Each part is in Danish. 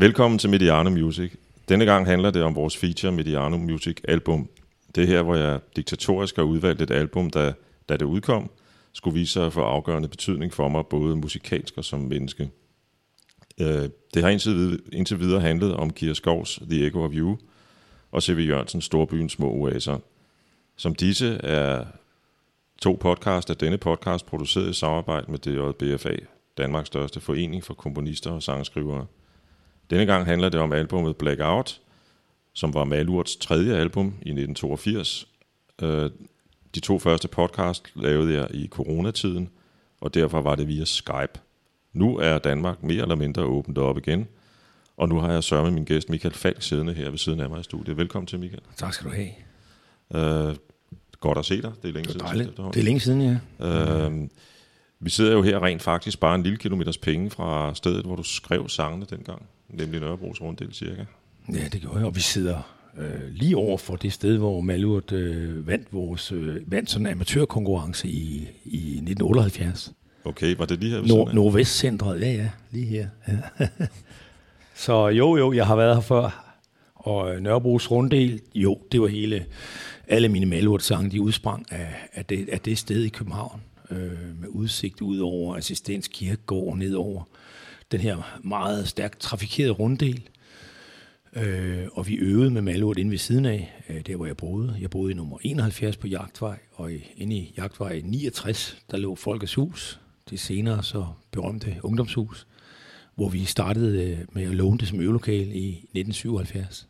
Velkommen til Mediano Music. Denne gang handler det om vores feature Mediano Music album. Det er her, hvor jeg diktatorisk har udvalgt et album, der, da det udkom, skulle vise sig at få afgørende betydning for mig, både musikalsk og som menneske. Øh, det har indtil videre, indtil videre handlet om Kira Skovs The Echo of You og C.V. Jørgensens Storbyens Små Oaser. Som disse er to podcast af denne podcast produceret i samarbejde med DJBFA, Danmarks største forening for komponister og sangskrivere. Denne gang handler det om albumet Blackout, som var Malurts tredje album i 1982. Øh, de to første podcast lavede jeg i coronatiden, og derfor var det via Skype. Nu er Danmark mere eller mindre åbent op igen, og nu har jeg sørget med min gæst Michael Falk siddende her ved siden af mig i studiet. Velkommen til, Michael. Tak skal du have. Øh, godt at se dig. Det er længe Det er siden. Det er længe siden, ja. Øh, vi sidder jo her rent faktisk bare en lille kilometers penge fra stedet, hvor du skrev sangene dengang, nemlig Nørrebros Runddel cirka. Ja, det gjorde jeg. Og vi sidder øh, lige over for det sted, hvor Malurt øh, vandt, vores, øh, vandt sådan en amatørkonkurrence i, i 1978. Okay, var det lige her Nord? Nordvestcentret, ja, ja, lige her. Ja. Så jo, jo, jeg har været her før. Og øh, Nørrebros Runddel, jo, det var hele, alle mine Malurt-sange, de udsprang af, af, det, af det sted i København, øh, med udsigt ud over Assistens Kirkegård, ned over den her meget stærkt trafikerede runddel. Øh, og vi øvede med Malurt inde ved siden af, øh, der hvor jeg boede. Jeg boede i nummer 71 på Jagtvej, og i, inde i Jagtvej 69, der lå Folkets Hus, det senere så berømte ungdomshus, hvor vi startede øh, med at låne det som øvelokale i 1977.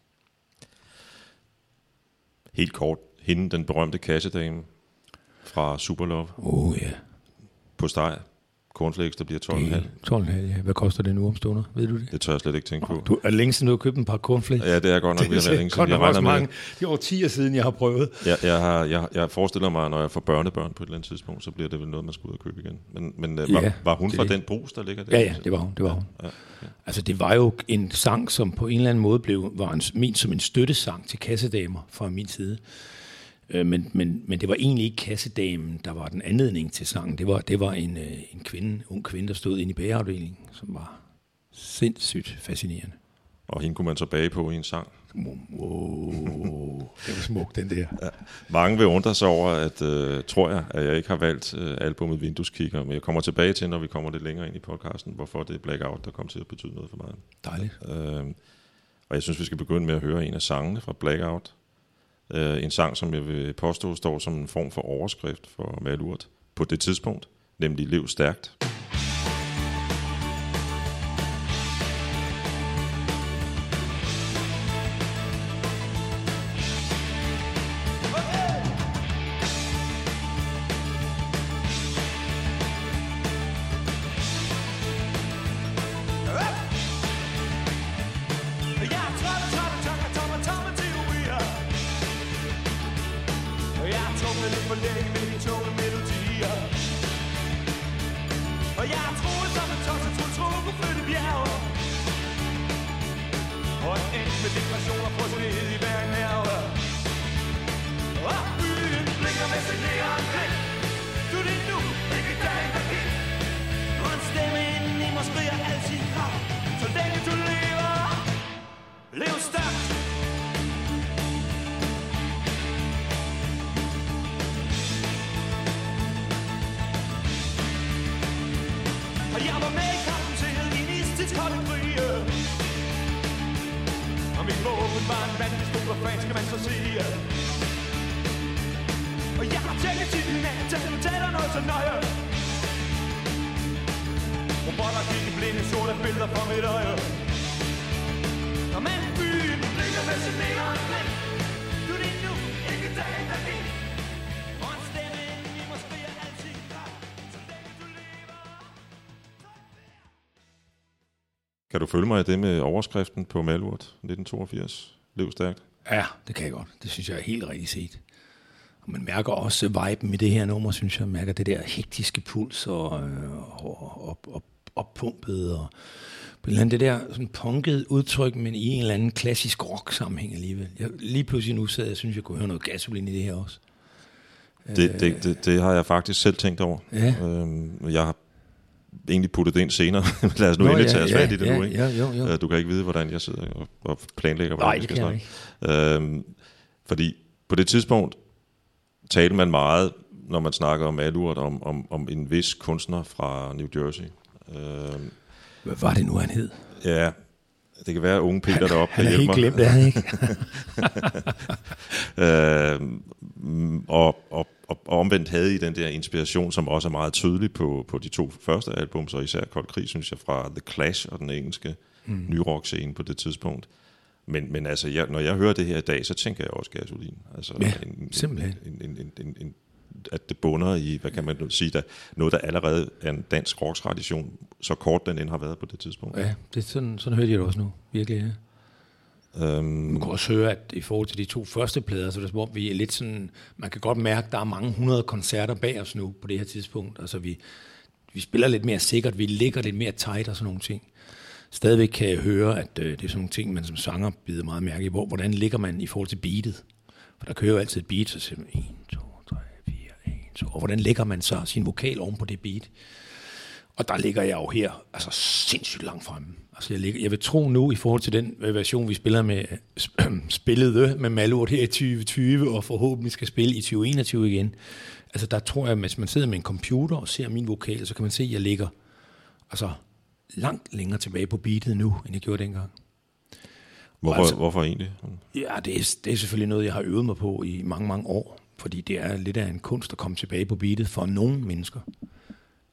Helt kort, hende, den berømte kassedame fra Superlove Åh oh, ja, på steg. Cornflakes, der bliver 12,5. det er 12,5, ja. Hvad koster det nu om stunder? Ved du det? Det tør jeg slet ikke tænke på. Du, er det længe siden, du har købt en par cornflakes? Ja, det er godt nok ved at være længe siden. Jeg regner med, mange. Det er årtier siden, jeg har prøvet. jeg, jeg, har, jeg, jeg forestiller mig, når jeg får børnebørn på et eller andet tidspunkt, så bliver det vel noget, man skal ud og købe igen. Men, men øh, var, Ja, var hun det fra er det. den brus, der ligger der? Ja, ja, det var hun. Det var hun. Ja, Altså, det var jo en sang, som på en eller anden måde blev, var en, ment som en støttesang til kassedamer fra min side. Øh, Men, men, men det var egentlig ikke kassedamen, der var den anledning til sangen. Det var, det var en, øh, en kvinde, ung kvinde, der stod inde i bageafdelingen, som var sindssygt fascinerende. Og hende kunne man så bage på i en sang. Wow, det var smuk, den der. Mange vil undre sig over, at øh, tror jeg, at jeg ikke har valgt øh, albumet Vindueskikker, men jeg kommer tilbage til, når vi kommer lidt længere ind i podcasten, hvorfor det er Blackout, der kommer til at betyde noget for mig. Dejligt. Øh, og jeg synes, vi skal begynde med at høre en af sangene fra Blackout. Øh, en sang, som jeg vil påstå står som en form for overskrift for Malurt på det tidspunkt, nemlig Lev Stærkt. Så Og jeg har tænkt tiden af, til at fortælle noget så nøje Robotter gik i blinde sol af billeder fra mit øje? Og men byen ligger med sin neonblind Du er det nu, ikke dagen der gik Og en stemme inden i mig skriger Så længe du lever Kan du følge mig i det med overskriften på Malurt 1982? Lev Stærkt. Ja, det kan jeg godt. Det synes jeg er helt rigtigt set. Og man mærker også viben i det her nummer, synes jeg. Man mærker det der hektiske puls og, øh, og, og, og oppumpet og på en eller anden, det der sådan punket udtryk, men i en eller anden klassisk rock sammenhæng alligevel. Jeg, lige pludselig nu sad jeg, synes jeg kunne høre noget gasolin i det her også. Det, det, det, det har jeg faktisk selv tænkt over. Ja. Øhm, jeg har egentlig puttet det ind senere. Lad os nu Nå, endelig ja, tage os ja, fat i det ja, nu, ikke? ja, jo, jo. Øh, Du kan ikke vide, hvordan jeg sidder og, og planlægger, hvordan Nej, vi skal snakke. Øhm, fordi på det tidspunkt talte man meget, når man snakker om Alurt, om, om, om en vis kunstner fra New Jersey. Øhm, Hvad var det nu, han hed? ja, det kan være, at unge Peter deroppe Han er helt glemt det, er han ikke? Øh, og, og, og, og omvendt havde I den der inspiration, som også er meget tydelig på, på de to første album, så især Kold Krig, synes jeg, fra The Clash og den engelske mm. nyrock-scene på det tidspunkt. Men, men altså, jeg, når jeg hører det her i dag, så tænker jeg også gasolin. Altså, Ja, en, simpelthen. En, en, en, en, en, at det bunder i, hvad kan man sige, der, noget, der allerede er en dansk rock-tradition, så kort den end har været på det tidspunkt. Ja, det er sådan, sådan hørte jeg det også nu. Virkelig, ja. Øhm, Man kan også høre, at i forhold til de to første plader, så er det som om, vi er lidt sådan, man kan godt mærke, at der er mange hundrede koncerter bag os nu på det her tidspunkt. Altså vi, vi spiller lidt mere sikkert, vi ligger lidt mere tight og sådan nogle ting. Stadigvæk kan jeg høre, at øh, det er sådan nogle ting, man som sanger bider meget mærke i. Hvor, hvordan ligger man i forhold til beatet? For der kører jo altid et beat, så siger man 1, 2, 3, 4, 1, 2. Og hvordan lægger man så sin vokal oven på det beat? Og der ligger jeg jo her, altså sindssygt langt fremme. Altså jeg, ligger, jeg vil tro nu, i forhold til den øh, version, vi spiller med, spillede med Malurt her i 2020, og forhåbentlig skal spille i 2021 igen. Altså der tror jeg, at hvis man sidder med en computer og ser min vokal, så kan man se, at jeg ligger altså, langt længere tilbage på beatet nu, end jeg gjorde dengang. hvorfor, altså- hvorfor egentlig? Ja, det er, det er selvfølgelig noget, jeg har øvet mig på i mange, mange år. Fordi det er lidt af en kunst at komme tilbage på beatet for nogle mennesker.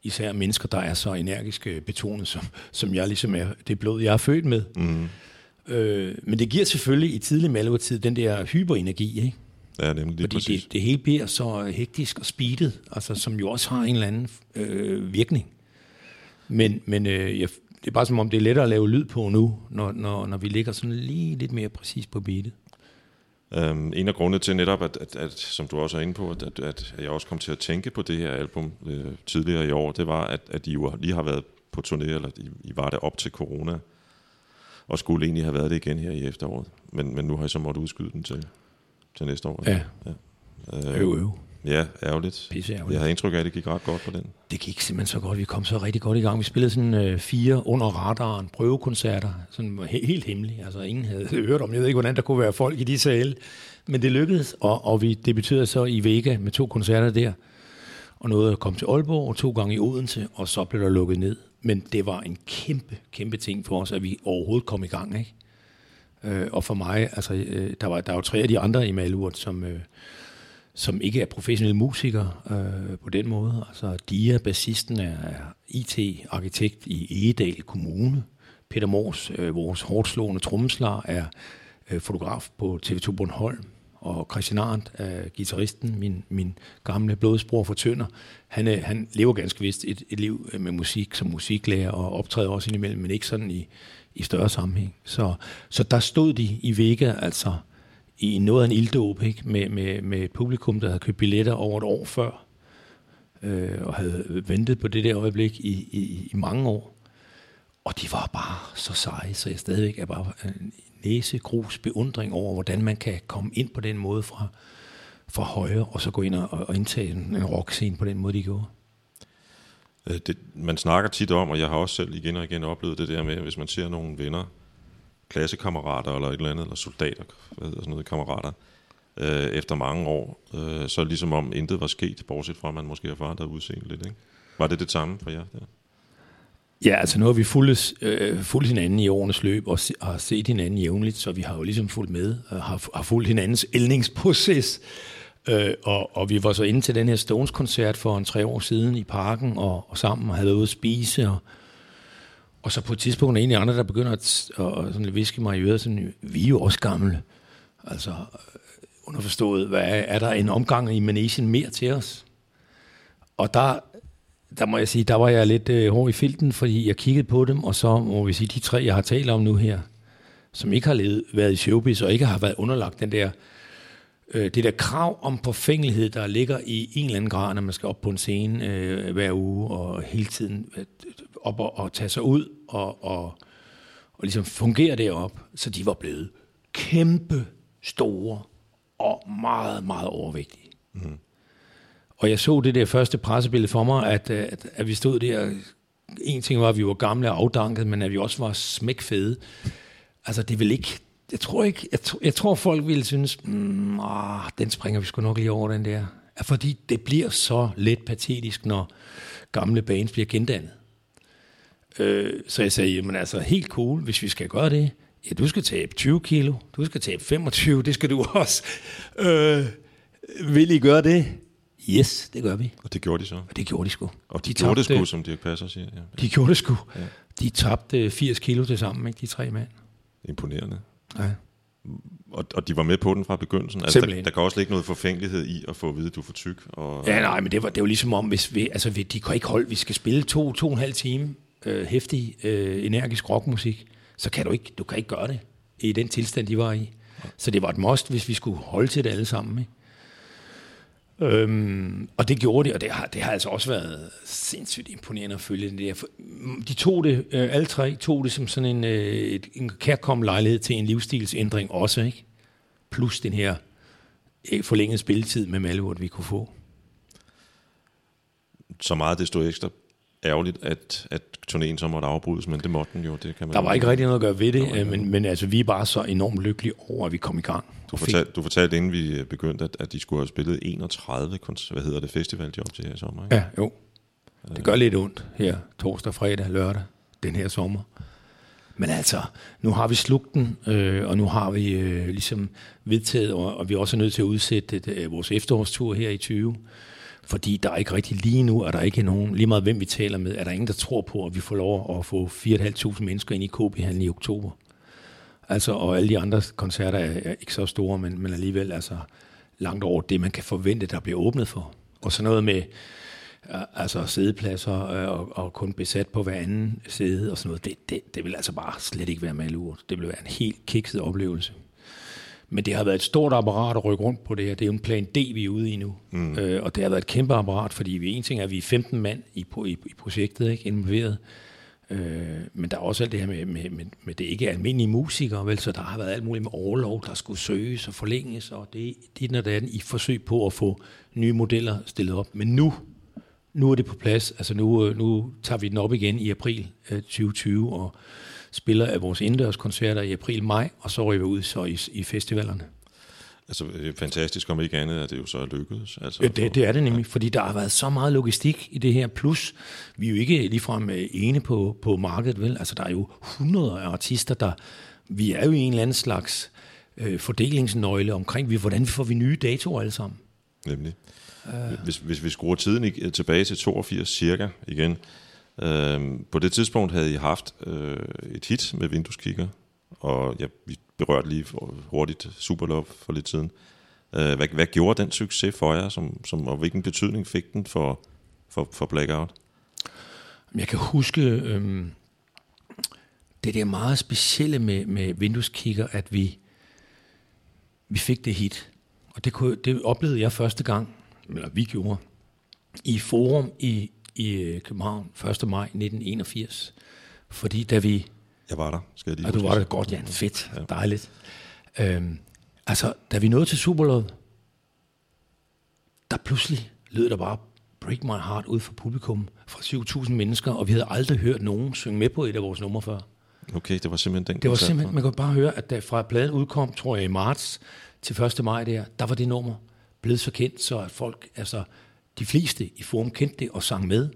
Især mennesker, der er så energisk øh, betonet, som, som jeg ligesom er det blod, jeg er født med. Mm. Øh, men det giver selvfølgelig i tidlig malvertid den der hyperenergi, ikke? Ja, nemlig lige Fordi præcis. det, det hele bliver så hektisk og speedet, altså, som jo også har en eller anden øh, virkning. Men, men øh, jeg, det er bare som om, det er lettere at lave lyd på nu, når, når, når vi ligger sådan lige lidt mere præcis på beatet. Um, en af grundene til netop, at, at, at, som du også er inde på, at, at, jeg også kom til at tænke på det her album øh, tidligere i år, det var, at, at I jo lige har været på turné, eller I, I var der op til corona, og skulle egentlig have været det igen her i efteråret. Men, men nu har I så måttet udskyde den til, til næste år. Ja. Øh, Øv, øv. Ja, ærgerligt. Pisse ærgerligt. Jeg havde indtryk af, at det gik ret godt på den. Det gik simpelthen så godt. Vi kom så rigtig godt i gang. Vi spillede sådan øh, fire under radaren prøvekoncerter. Sådan he- helt hemmeligt. Altså ingen havde hørt om. Jeg ved ikke, hvordan der kunne være folk i de sale. Men det lykkedes, og, og vi debuterede så i Vega med to koncerter der. Og nåede at komme til Aalborg og to gange i Odense, og så blev der lukket ned. Men det var en kæmpe, kæmpe ting for os, at vi overhovedet kom i gang. Ikke? Øh, og for mig, altså, øh, der, var, der var jo tre af de andre i Malurt, som, øh, som ikke er professionelle musikere øh, på den måde. Altså Dia, bassisten, er, er IT-arkitekt i Egedal Kommune. Peter Mors, øh, vores hårdt slående trommeslager, er øh, fotograf på TV2 Bornholm. Og Christian Arndt, øh, gitarristen, min, min gamle blodsbror fra Tønder. Han, øh, han lever ganske vist et, et liv øh, med musik som musiklærer og optræder også indimellem, men ikke sådan i, i større sammenhæng. Så, så der stod de i Vega, altså i noget af en ilddåb, ikke? Med, med, med et publikum, der havde købt billetter over et år før, øh, og havde ventet på det der øjeblik i, i, i mange år. Og de var bare så seje, så jeg stadigvæk er bare en næsegrus beundring over, hvordan man kan komme ind på den måde fra, fra højre, og så gå ind og, og indtage en, en rockscene på den måde, de gjorde. Øh, det, man snakker tit om, og jeg har også selv igen og igen oplevet det der med, hvis man ser nogle venner, klassekammerater eller et eller andet, eller soldater, hvad hedder sådan noget, kammerater, øh, efter mange år, øh, så ligesom om intet var sket, bortset fra, at man måske har forandret udseende lidt, ikke? Var det det samme for jer? Der? Ja, altså nu har vi fulgt, øh, fulgt hinanden i årenes løb og se, har set hinanden jævnligt, så vi har jo ligesom fulgt med og har, har fulgt hinandens ældningsproces. Øh, og, og vi var så inde til den her Stones-koncert for en tre år siden i parken og, og sammen og havde været ude at spise. Og, og så på et tidspunkt er en af andre, der begynder at, at, at sådan viske mig i øret, sådan, vi er jo også gamle. Altså øh, underforstået, hvad er, er der en omgang i Manesien mere til os? Og der, der må jeg sige, der var jeg lidt øh, hård i filten, fordi jeg kiggede på dem, og så må vi sige, de tre, jeg har talt om nu her, som ikke har levet, været i showbiz, og ikke har været underlagt den der, øh, det der krav om forfængelighed, der ligger i en eller anden grad, når man skal op på en scene øh, hver uge, og hele tiden øh, op og, og tage sig ud, og, og, og ligesom fungere derop, så de var blevet kæmpe store, og meget, meget overvægtige. Og jeg så det der første pressebillede for mig, at, at, at vi stod der en ting var, at vi var gamle og afdanket, men at vi også var smækfede. Altså, det vil ikke... Jeg tror ikke... Jeg, tror, jeg tror, folk ville synes, mm, ah, den springer vi sgu nok lige over, den der. Fordi det bliver så let patetisk, når gamle bands bliver gendannet. Øh, så jeg sagde, jamen altså, helt cool, hvis vi skal gøre det. Ja, du skal tabe 20 kilo, du skal tabe 25, det skal du også. Øh, vil I gøre det? Yes, det gør vi. Og det gjorde de så. Og det gjorde de sgu. Og de, de gjorde det sgu, som Dirk Passer siger. Ja. De gjorde det sgu. Ja. De tabte 80 kilo til sammen, ikke, de tre mand. Imponerende. Ja. Og, og de var med på den fra begyndelsen. Altså, der, Simpelthen. der kan også ligge noget forfængelighed i at få at vide, at du er for tyk. Og, Ja, nej, men det var, det var ligesom om, hvis vi, altså, vi, de kan ikke holde, vi skal spille to, to og en halv time øh, hæftig, øh, energisk rockmusik, så kan du ikke, du kan ikke gøre det i den tilstand, de var i. Så det var et must, hvis vi skulle holde til det alle sammen. Ikke? Øhm, og det gjorde de, og det har, det har altså også været sindssygt imponerende at følge det der. Mm, de tog det, øh, alle tre tog det som sådan en, øh, et, en kærkom lejlighed til en livsstilsændring også, ikke? Plus den her øh, forlængede spilletid med Malwood, vi kunne få. Så meget desto ekstra ærgerligt, at, at turnéen så måtte afbrydes, men det måtte den jo. Det kan man Der var ikke rigtig noget at gøre ved det, øh, men, men altså, vi er bare så enormt lykkelige over, at vi kom i gang. Du fortalte, du fortalte, inden vi begyndte, at, at de skulle have spillet 31 kons- hvad hedder det, festivaljob til her i sommer. Ikke? Ja, jo. Det gør lidt ondt her torsdag, fredag, lørdag, den her sommer. Men altså, nu har vi slugt den, øh, og nu har vi øh, ligesom vedtaget, og, og vi er også nødt til at udsætte øh, vores efterårstur her i 20. Fordi der er ikke rigtig lige nu, er der ikke nogen, lige meget hvem vi taler med, er der ingen, der tror på, at vi får lov at få 4.500 mennesker ind i KB handel i oktober. Altså, og alle de andre koncerter er, er ikke så store, men, men alligevel altså langt over det, man kan forvente, der bliver åbnet for. Og så noget med øh, altså sædepladser øh, og, og kun besat på hver anden sæde og sådan noget, det, det, det vil altså bare slet ikke være malurt. Det vil være en helt kikset oplevelse. Men det har været et stort apparat at rykke rundt på det her. Det er jo en plan D, vi er ude i nu. Mm. Øh, og det har været et kæmpe apparat, fordi vi en ting er, at vi er 15 mand i, i, i projektet, ikke involveret. Øh, men der er også alt det her med, med, med, med det ikke er almindelige musikere, vel? så der har været alt muligt med overlov, der skulle søges og forlænges, og det, det er det andet i forsøg på at få nye modeller stillet op. Men nu, nu er det på plads. Altså nu, øh, nu tager vi den op igen i april øh, 2020, og spiller af vores indendørskoncerter i april-maj, og så ryger vi ud så i, i festivalerne. Altså, det er fantastisk, om ikke andet, at det jo så er lykkedes. Altså, Ja, det, det er det nemlig, fordi der har været så meget logistik i det her, plus vi er jo ikke ligefrem øh, ene på, på markedet, vel? Altså, der er jo hundreder af artister, der... Vi er jo i en eller anden slags øh, fordelingsnøgle omkring, vi, hvordan får vi nye datoer alle sammen. Nemlig. Uh. Hvis, hvis vi skruer tiden ig- tilbage til 82 cirka igen, Øhm, på det tidspunkt havde I haft øh, et hit med vindueskigger, og ja, vi berørte lige hurtigt Superlove for lidt siden. Øh, hvad, hvad gjorde den succes for jer, som, som, og hvilken betydning fik den for, for, for Blackout? Jeg kan huske øhm, det der meget specielle med, med vindueskigger, at vi, vi fik det hit. Og det, kunne, det oplevede jeg første gang, eller vi gjorde, i Forum i, i øh, København 1. maj 1981. Fordi da vi Jeg var der, skal jeg lige og du var det godt, ja, fedt, ja. dejligt. Øhm, altså, da vi nåede til Superlove, der pludselig lød der bare Break My Heart ud fra publikum fra 7.000 mennesker, og vi havde aldrig hørt nogen synge med på et af vores numre før. Okay, det var simpelthen den Det var simpelthen, man kunne bare høre, at da fra pladen udkom, tror jeg i marts til 1. maj der, der var det nummer blevet så kendt, så at folk, altså de fleste i forum kendte det og sang med.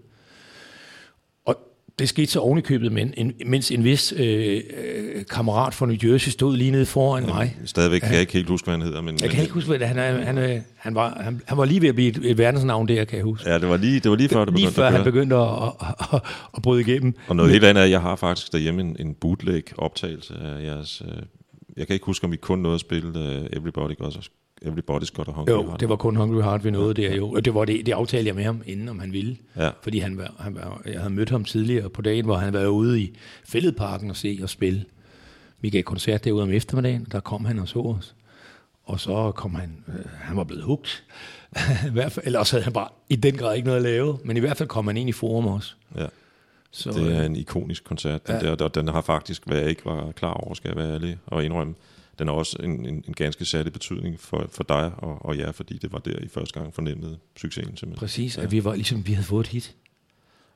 Og det skete så ovenikøbet, men en, mens en vis øh, øh, kammerat fra New Jersey stod lige nede foran mig. Stadigvæk kan jeg ikke helt huske, hvad han hedder. Men, Jeg kan ikke huske, hvad han, er- han, er- han, var, han, han var lige ved at blive et, et verdensnavn der, kan jeg huske. Ja, det var lige, det var lige før, det lige begyndte før at han begyndte at, at, at, at bryde igennem. Og noget helt andet er, at jeg har faktisk derhjemme en, en bootleg optagelse af jeres... Øh, jeg kan ikke huske, om I kun nåede at spille øh, Everybody Everybody's Got a Hungry Jo, Heart. det var kun Hungry Heart, vi nåede der jo. Og det var det, det aftalte jeg med ham, inden om han ville. Ja. Fordi han var, han var, jeg havde mødt ham tidligere på dagen, hvor han var ude i Fælledparken og se og spille. Vi gav koncert derude om eftermiddagen, og der kom han og så os. Og så kom han, øh, han var blevet hugt. I hvert fald, havde han bare i den grad ikke noget at lave, men i hvert fald kom han ind i forum også. Ja, Så, det er øh, en ikonisk koncert. Den, Ja. der, og den har faktisk, hvad jeg ikke var klar over, skal jeg være ærlig og indrømme, den har også en, en, en ganske særlig betydning for, for dig og, og jer, fordi det var der, I første gang fornemmede succesen simpelthen. præcis, at vi var ligesom, vi havde fået et hit.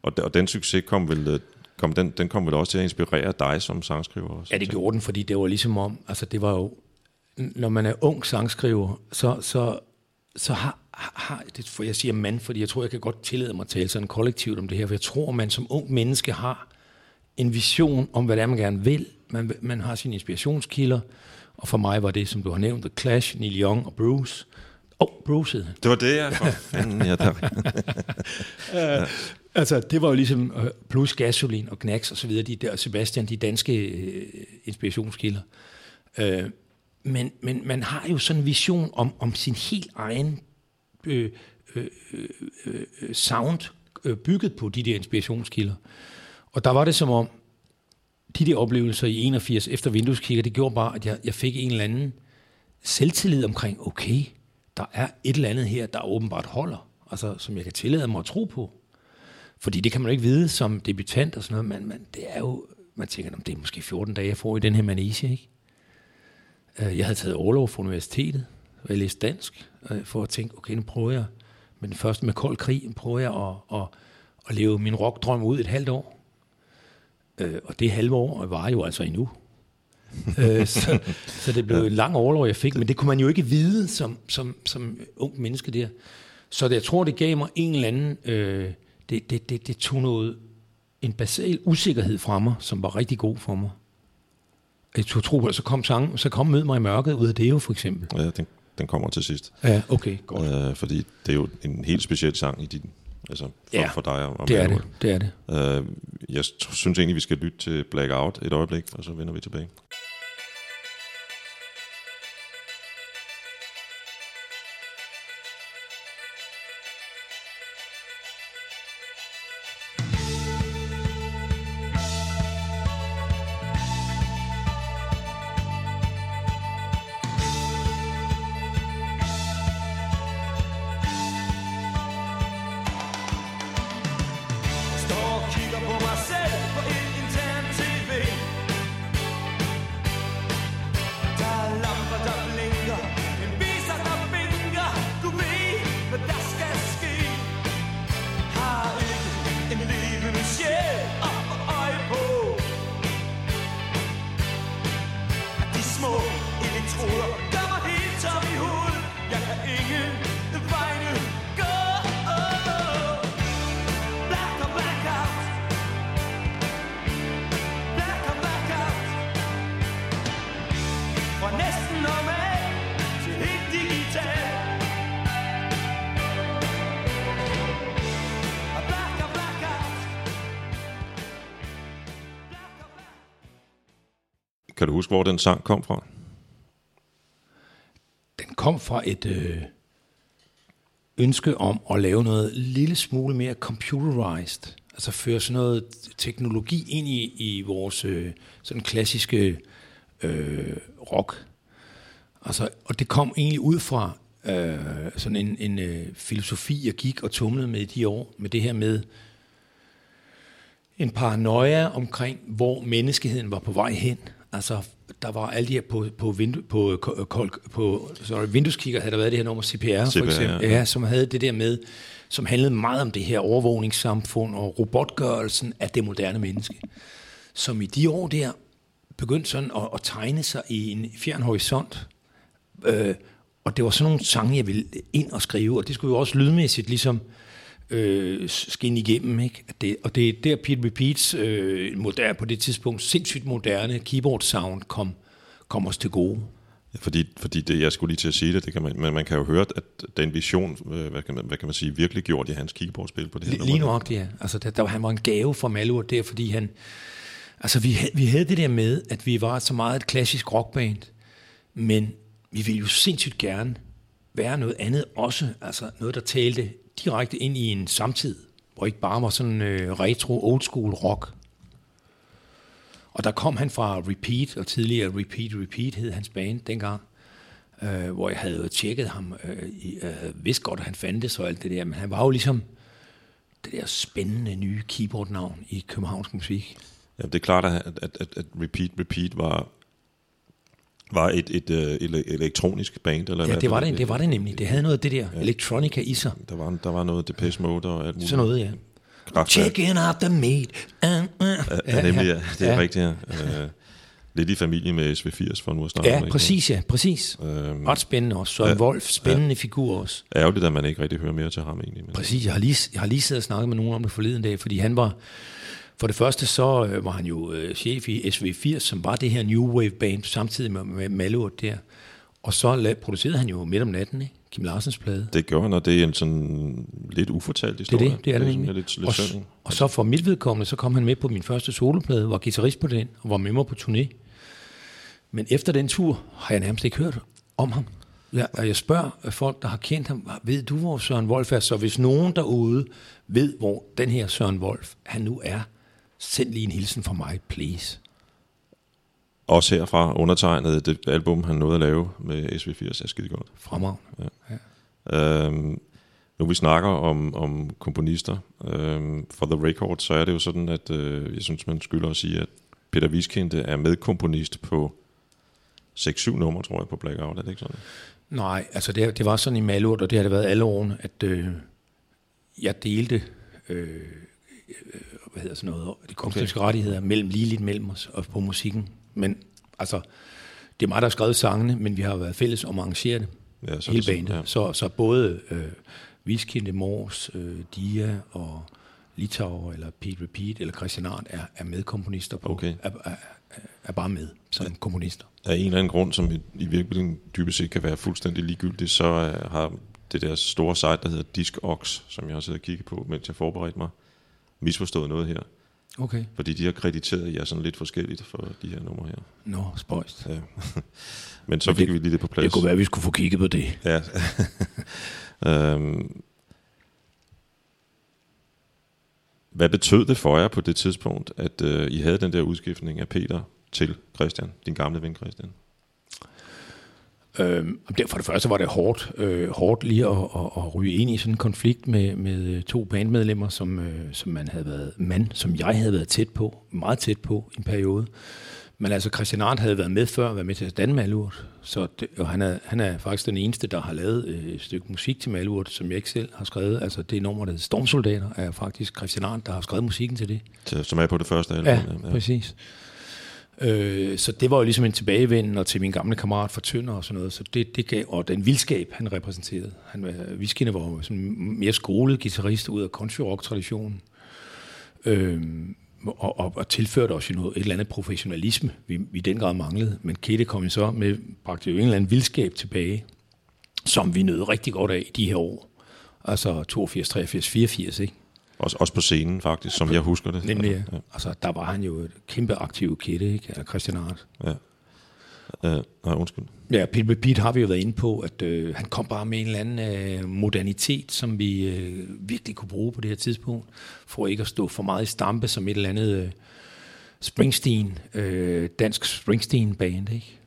Og, og den succes kom vel, øh, kom, den, den kom vel også til at inspirere dig som sangskriver? Også, Ja, det gjorde den, fordi det var ligesom om, altså det var jo, når man er ung sangskriver, så, så, så har, har det, for jeg siger mand, fordi jeg tror, jeg kan godt tillade mig at tale sådan kollektivt om det her, for jeg tror, man som ung menneske har en vision om, hvad det er, man gerne vil. Man, man har sine inspirationskilder, og for mig var det, som du har nævnt, The Clash, Neil Young og Bruce. Åh, oh, Bruce hed han. Det var det, jeg for fanden, ja, der. Altså, det var jo ligesom øh, plus gasolin og Knacks og så videre, de der, Sebastian, de danske øh, inspirationskilder. Øh, men, men man har jo sådan en vision om, om sin helt egen øh, øh, øh, øh, sound, øh, bygget på de der inspirationskilder. Og der var det som om, de der oplevelser i 81 efter vindueskigger, det gjorde bare, at jeg, jeg fik en eller anden selvtillid omkring, okay, der er et eller andet her, der åbenbart holder, altså som jeg kan tillade mig at tro på. Fordi det kan man jo ikke vide som debutant og sådan noget, men, men det er jo, man tænker, "Nå, det er måske 14 dage, jeg får i den her manege, ikke? Øh, jeg havde taget overlov fra universitetet, og jeg læste dansk, øh, for at tænke, okay, nu prøver jeg, men først med kold krig, prøver jeg at, at, at leve min rockdrøm ud et halvt år. Øh, Og det halve år var jo altså endnu. Øh, så, så det blev en lang overlov, jeg fik, men det kunne man jo ikke vide som, som, som ung menneske der. Så det, jeg tror, det gav mig en eller anden, øh, det, det, det, det tog noget, en basal usikkerhed fra mig, som var rigtig god for mig. Jeg tog tro på, så kom, sang, så kom Mød mig i mørket ud af det jo for eksempel. ja den, den kommer til sidst. Ja, okay, godt. Øh, fordi det er jo en helt speciel sang i din, altså for, Ja, for dig og Det er det, det er det. Øh, jeg synes egentlig, vi skal lytte til Blackout et øjeblik, og så vender vi tilbage. Den sang kom fra? Den kom fra et øh, ønske om at lave noget lille smule mere computerized. Altså føre sådan noget teknologi ind i, i vores øh, sådan klassiske øh, rock. Altså, og det kom egentlig ud fra øh, sådan en, en øh, filosofi, jeg gik og tumlede med i de år, med det her med en paranoia omkring, hvor menneskeheden var på vej hen. Altså, der var alle de her på, på, vindu, på, på, på, sorry, vindueskigger, havde der været det her nummer CPR, CPR, for eksempel, ja. ja, som havde det der med, som handlede meget om det her overvågningssamfund og robotgørelsen af det moderne menneske. Som i de år der begyndte sådan at, at tegne sig i en fjern horisont. Øh, og det var sådan nogle sange, jeg ville ind og skrive, og det skulle jo også lydmæssigt ligesom øh, skinne igennem. Ikke? Det, og det er der Pete Repeats øh, moderne, på det tidspunkt sindssygt moderne keyboard sound kom, kom os til gode. Ja, Fordi, fordi det, jeg skulle lige til at sige det, det kan man, men man kan jo høre, at den vision, øh, hvad kan man, hvad kan man sige, virkelig gjort i hans keyboardspil på det her Lige, lige nuagtigt, ja. Altså, der, der, han var en gave for Malur der, fordi han... Altså, vi, havde- vi havde det der med, at vi var så meget et klassisk rockband, men vi ville jo sindssygt gerne være noget andet også. Altså, noget, der talte direkte ind i en samtid, hvor ikke bare var sådan øh, retro, old school rock. Og der kom han fra Repeat, og tidligere Repeat Repeat hed hans band dengang, øh, hvor jeg havde tjekket ham, øh, i, øh, vidste godt, at han fandtes og alt det der, men han var jo ligesom det der spændende nye keyboardnavn i københavnsk musik. Ja, det er klart, at, at, at, at Repeat Repeat var, var et, et, et, et elektronisk band. Eller Ja, det var det, det var det nemlig. Det havde noget af det der elektronika i sig. Der var, der var noget Depeche Mode og alt muligt. Sådan noget, ja. Kraftværk. Checking out the meat. Uh, uh. Ja, nemlig, ja. Det er Ja. ja. rigtigt, ja. Øh, lidt i familie med SV80, for nu at snakke Ja, præcis, ja, præcis. Øhm, Ret spændende også. Søren ja, Wolf, spændende ja. figur også. Ærgerligt, at man ikke rigtig hører mere til ham egentlig. Men, Præcis, jeg har lige, jeg har lige siddet og snakket med nogen om det forleden dag, fordi han var, for det første så øh, var han jo øh, chef i SV80, som var det her New Wave band, samtidig med, med Malurt der. Og så la- producerede han jo midt om natten, ikke? Kim Larsens plade. Det gør han, og det er en sådan lidt ufortalt Det historie. er det, det er det sådan egentlig. Lidt, lidt Og, synd, s- ikke? og så for mit vedkommende, så kom han med på min første soloplade, var guitarist på den, og var med mig på turné. Men efter den tur har jeg nærmest ikke hørt om ham. Jeg, og jeg spørger øh, folk, der har kendt ham, ved du, hvor Søren Wolf er? Så hvis nogen derude ved, hvor den her Søren Wolf, han nu er, send lige en hilsen fra mig, please. Også herfra undertegnet det album, han nåede at lave med SV80, er skide godt. Fremragende. Øhm, nu vi snakker om, om komponister øhm, for The Record, så er det jo sådan, at øh, jeg synes, man skylder at sige, at Peter Wieskinte er medkomponist på 6-7 numre, tror jeg, på Blackout. Er det ikke sådan? Nej, altså det, det var sådan i Malurt, og det har det været alle årene, at øh, jeg delte øh, hvad hedder sådan noget, de kunstneriske okay. rettigheder mellem, lige lidt mellem os og på musikken. Men altså, det er mig, der har skrevet sangene, men vi har været fælles om at arrangere det. Ja, så hele bandet. ja. Så, så både øh, Viskinde Mors, øh, Dia og Litauer, eller Pete Repeat, eller Christian Arndt er, er medkomponister på, Okay. er, er, er bare med som ja. komponister. Af en eller anden grund, som i, i virkeligheden dybest set kan være fuldstændig ligegyldigt, så uh, har det der store site, der hedder DiscOx, som jeg har siddet og kigget på, mens jeg forberedte mig, misforstået noget her. Okay. Fordi de har krediteret jer sådan lidt forskelligt for de her numre her. Nå, spøjst. Ja. Men så Men fik det- vi lige det på plads. Det kunne være, at vi skulle få kigget på det. Ja. øhm, hvad betød det for jer på det tidspunkt, at øh, I havde den der udskiftning af Peter til Christian, din gamle ven Christian? Øhm, for det første var det hårdt, øh, hårdt lige at, at, at ryge ind i sådan en konflikt med, med to bandmedlemmer, som, øh, som man havde været, man, som jeg havde været tæt på, meget tæt på i en periode. Men altså Christian Arndt havde været med før, været med til at danne Malurt, så det, og han er, han er faktisk den eneste, der har lavet øh, et stykke musik til Malurt, som jeg ikke selv har skrevet. Altså det nummer, der hedder Stormsoldater, er faktisk Christian Arndt, der har skrevet musikken til det. Som er på det første album? Ja, ja. præcis. Øh, så det var jo ligesom en tilbagevenden og til min gamle kammerat fra Tønder og sådan noget. Så det, det gav, og den vildskab, han repræsenterede. Han øh, var, Viskinde var jo sådan mere skolet guitarist ud af country rock traditionen. Øh, og, og, og tilførte os jo noget, et eller andet professionalisme, vi, vi i den grad manglede. Men Kette kom jo så med, bragte jo en eller anden vildskab tilbage, som vi nød rigtig godt af i de her år. Altså 82, 83, 84, ikke? Også, også på scenen faktisk, som jeg husker det. Nemlig, ja. ja. Altså, der var han jo et kæmpe aktiv kætte, ikke? Eller Christian Arndt. ja. Uh, nej, undskyld. Ja, Pete Repeat har vi jo været inde på, at øh, han kom bare med en eller anden øh, modernitet, som vi øh, virkelig kunne bruge på det her tidspunkt, for ikke at stå for meget i stampe som et eller andet øh, Springsteen, øh, dansk Springsteen-band, ikke?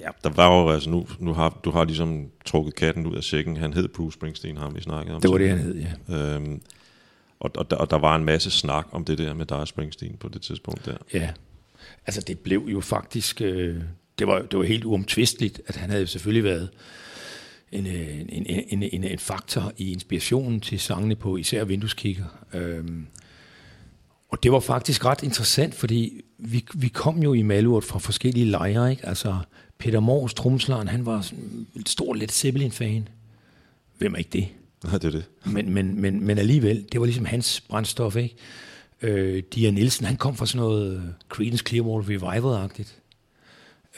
Ja, der var jo, altså nu, nu har, du har ligesom trukket katten ud af sækken. Han hed Bruce Springsteen, ham vi snakkede om. Det var det, han hed, ja. Øhm, og, og, der, og der var en masse snak om det der med dig og Springsteen på det tidspunkt der. Ja, altså det blev jo faktisk, øh, det, var, det var helt uomtvisteligt, at han havde selvfølgelig været en, øh, en, en, en, en, en faktor i inspirationen til sangene på især vindueskikker. Øhm, og det var faktisk ret interessant, fordi vi, vi kom jo i Malurt fra forskellige lejre, ikke? Altså Peter Mors, tromsleren, han var sådan en stor Led Zeppelin-fan. Hvem er ikke det? Nej, det er det. Men, men, men, men alligevel, det var ligesom hans brændstof, ikke? Øh, Dia Nielsen, han kom fra sådan noget øh, Creedence Clearwater Revival-agtigt.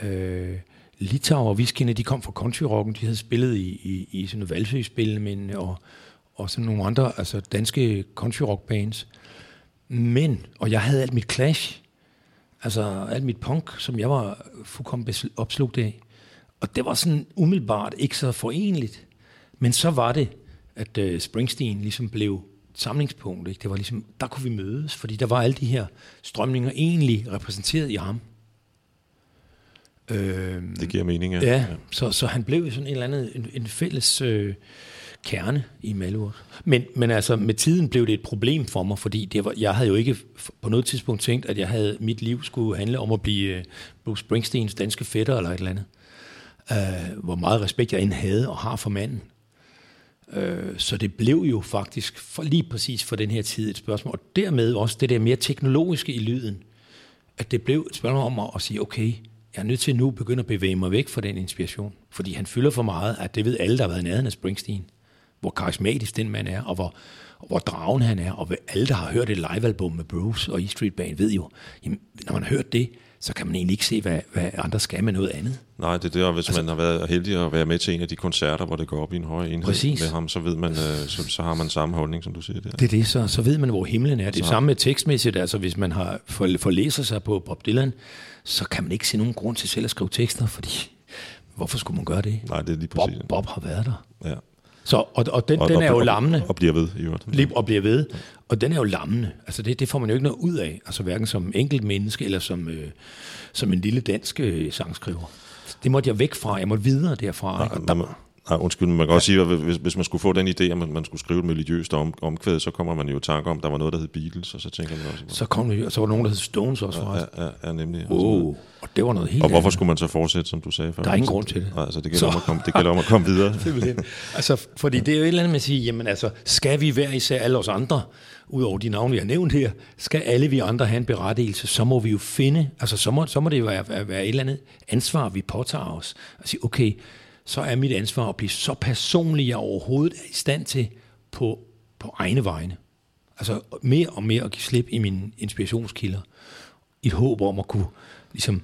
Øh, Litauer og Viskinde, de kom fra countryrocken, de havde spillet i, i, i sådan noget valgsøgspil, men, og, og sådan nogle andre, altså danske countryrock bands. Men, og jeg havde alt mit clash, altså alt mit punk, som jeg var fuldkommen opslugt af. Og det var sådan umiddelbart ikke så forenligt. Men så var det, at uh, Springsteen ligesom blev samlingspunkt. Ikke? Det var ligesom, der kunne vi mødes, fordi der var alle de her strømninger egentlig repræsenteret i ham. Øh, Det giver mening, ja. Ja, så, så han blev sådan en eller anden, en, en fælles øh, kerne i Malurt. Men, men altså, med tiden blev det et problem for mig, fordi det var, jeg havde jo ikke på noget tidspunkt tænkt, at jeg havde, mit liv skulle handle om at blive øh, Bruce Springsteens danske fætter eller et eller andet. Uh, hvor meget respekt jeg end havde og har for manden. Øh, så det blev jo faktisk for lige præcis for den her tid et spørgsmål. Og dermed også det der mere teknologiske i lyden, at det blev et spørgsmål om at, at sige, okay, jeg er nødt til nu at begynde at bevæge mig væk fra den inspiration. Fordi han fylder for meget, at det ved alle, der har været nærheden af Springsteen. Hvor karismatisk den mand er, og hvor, og hvor dragen han er. Og alle, der har hørt et livealbum med Bruce og E Street Band, ved jo, jamen, når man har hørt det, så kan man egentlig ikke se, hvad, hvad andre skal med noget andet. Nej, det er det, og hvis altså, man har været heldig at være med til en af de koncerter, hvor det går op i en høj enhed Præcis. med ham, så ved man, øh, så, så har man samme holdning, som du siger der. Det er det, så, så ved man, hvor himlen er. Det er samme med tekstmæssigt. Altså, hvis man har for, forlæser sig på Bob Dylan, så kan man ikke se nogen grund til selv at skrive tekster, fordi hvorfor skulle man gøre det? Nej, det er lige Bob, præcis. Bob har været der. Ja. Så, og, og den, Og, den og, er jo og, lammende. Og bliver ved, i øvrigt. Lige- og bliver ved. Og den er jo lammende. Altså det, det får man jo ikke noget ud af. Altså hverken som enkelt menneske eller som, øh, som en lille dansk øh, sangskriver. Det måtte jeg væk fra. Jeg måtte videre derfra. ikke? Og Nej, man, nej, undskyld, men man kan også sige, at hvis, hvis man skulle få den idé, at man, man skulle skrive et miljøst om, omkvæd, så kommer man jo i tanke om, at der var noget, der hed Beatles, og så tænker man også, så kom det, og så var der nogen, der hed Stones også. Ja, ja, ja, ja, nemlig. wow. Og det var noget helt Og hvorfor andet. skulle man så fortsætte, som du sagde før? Der er ingen grund til det. Nej, altså, det gælder, Så- om at, komme, det gælder om at komme videre. Simpelthen. altså, fordi det er jo et eller andet med at sige, jamen altså, skal vi hver især alle os andre, udover de navne, vi har nævnt her, skal alle vi andre have en berettigelse, så må vi jo finde, altså så må, så må det jo være, være, være et eller andet ansvar, vi påtager os. At sige, okay, så er mit ansvar at blive så personlig, jeg overhovedet er i stand til på, på egne vegne. Altså mere og mere at give slip i mine inspirationskilder. I et håb om at kunne ligesom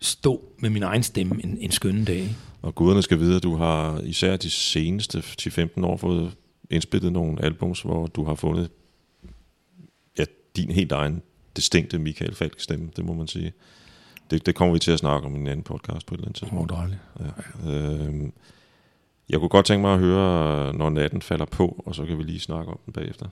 stå med min egen stemme en, en skønne dag. Og guderne skal vide, at du har især de seneste 10-15 år fået indspillet nogle albums, hvor du har fundet ja, din helt egen distinkte Michael Falk stemme, det må man sige. Det, det kommer vi til at snakke om i en anden podcast på et eller andet tidspunkt. Åh, dejligt. Ja. Øhm, jeg kunne godt tænke mig at høre, når natten falder på, og så kan vi lige snakke om den bagefter.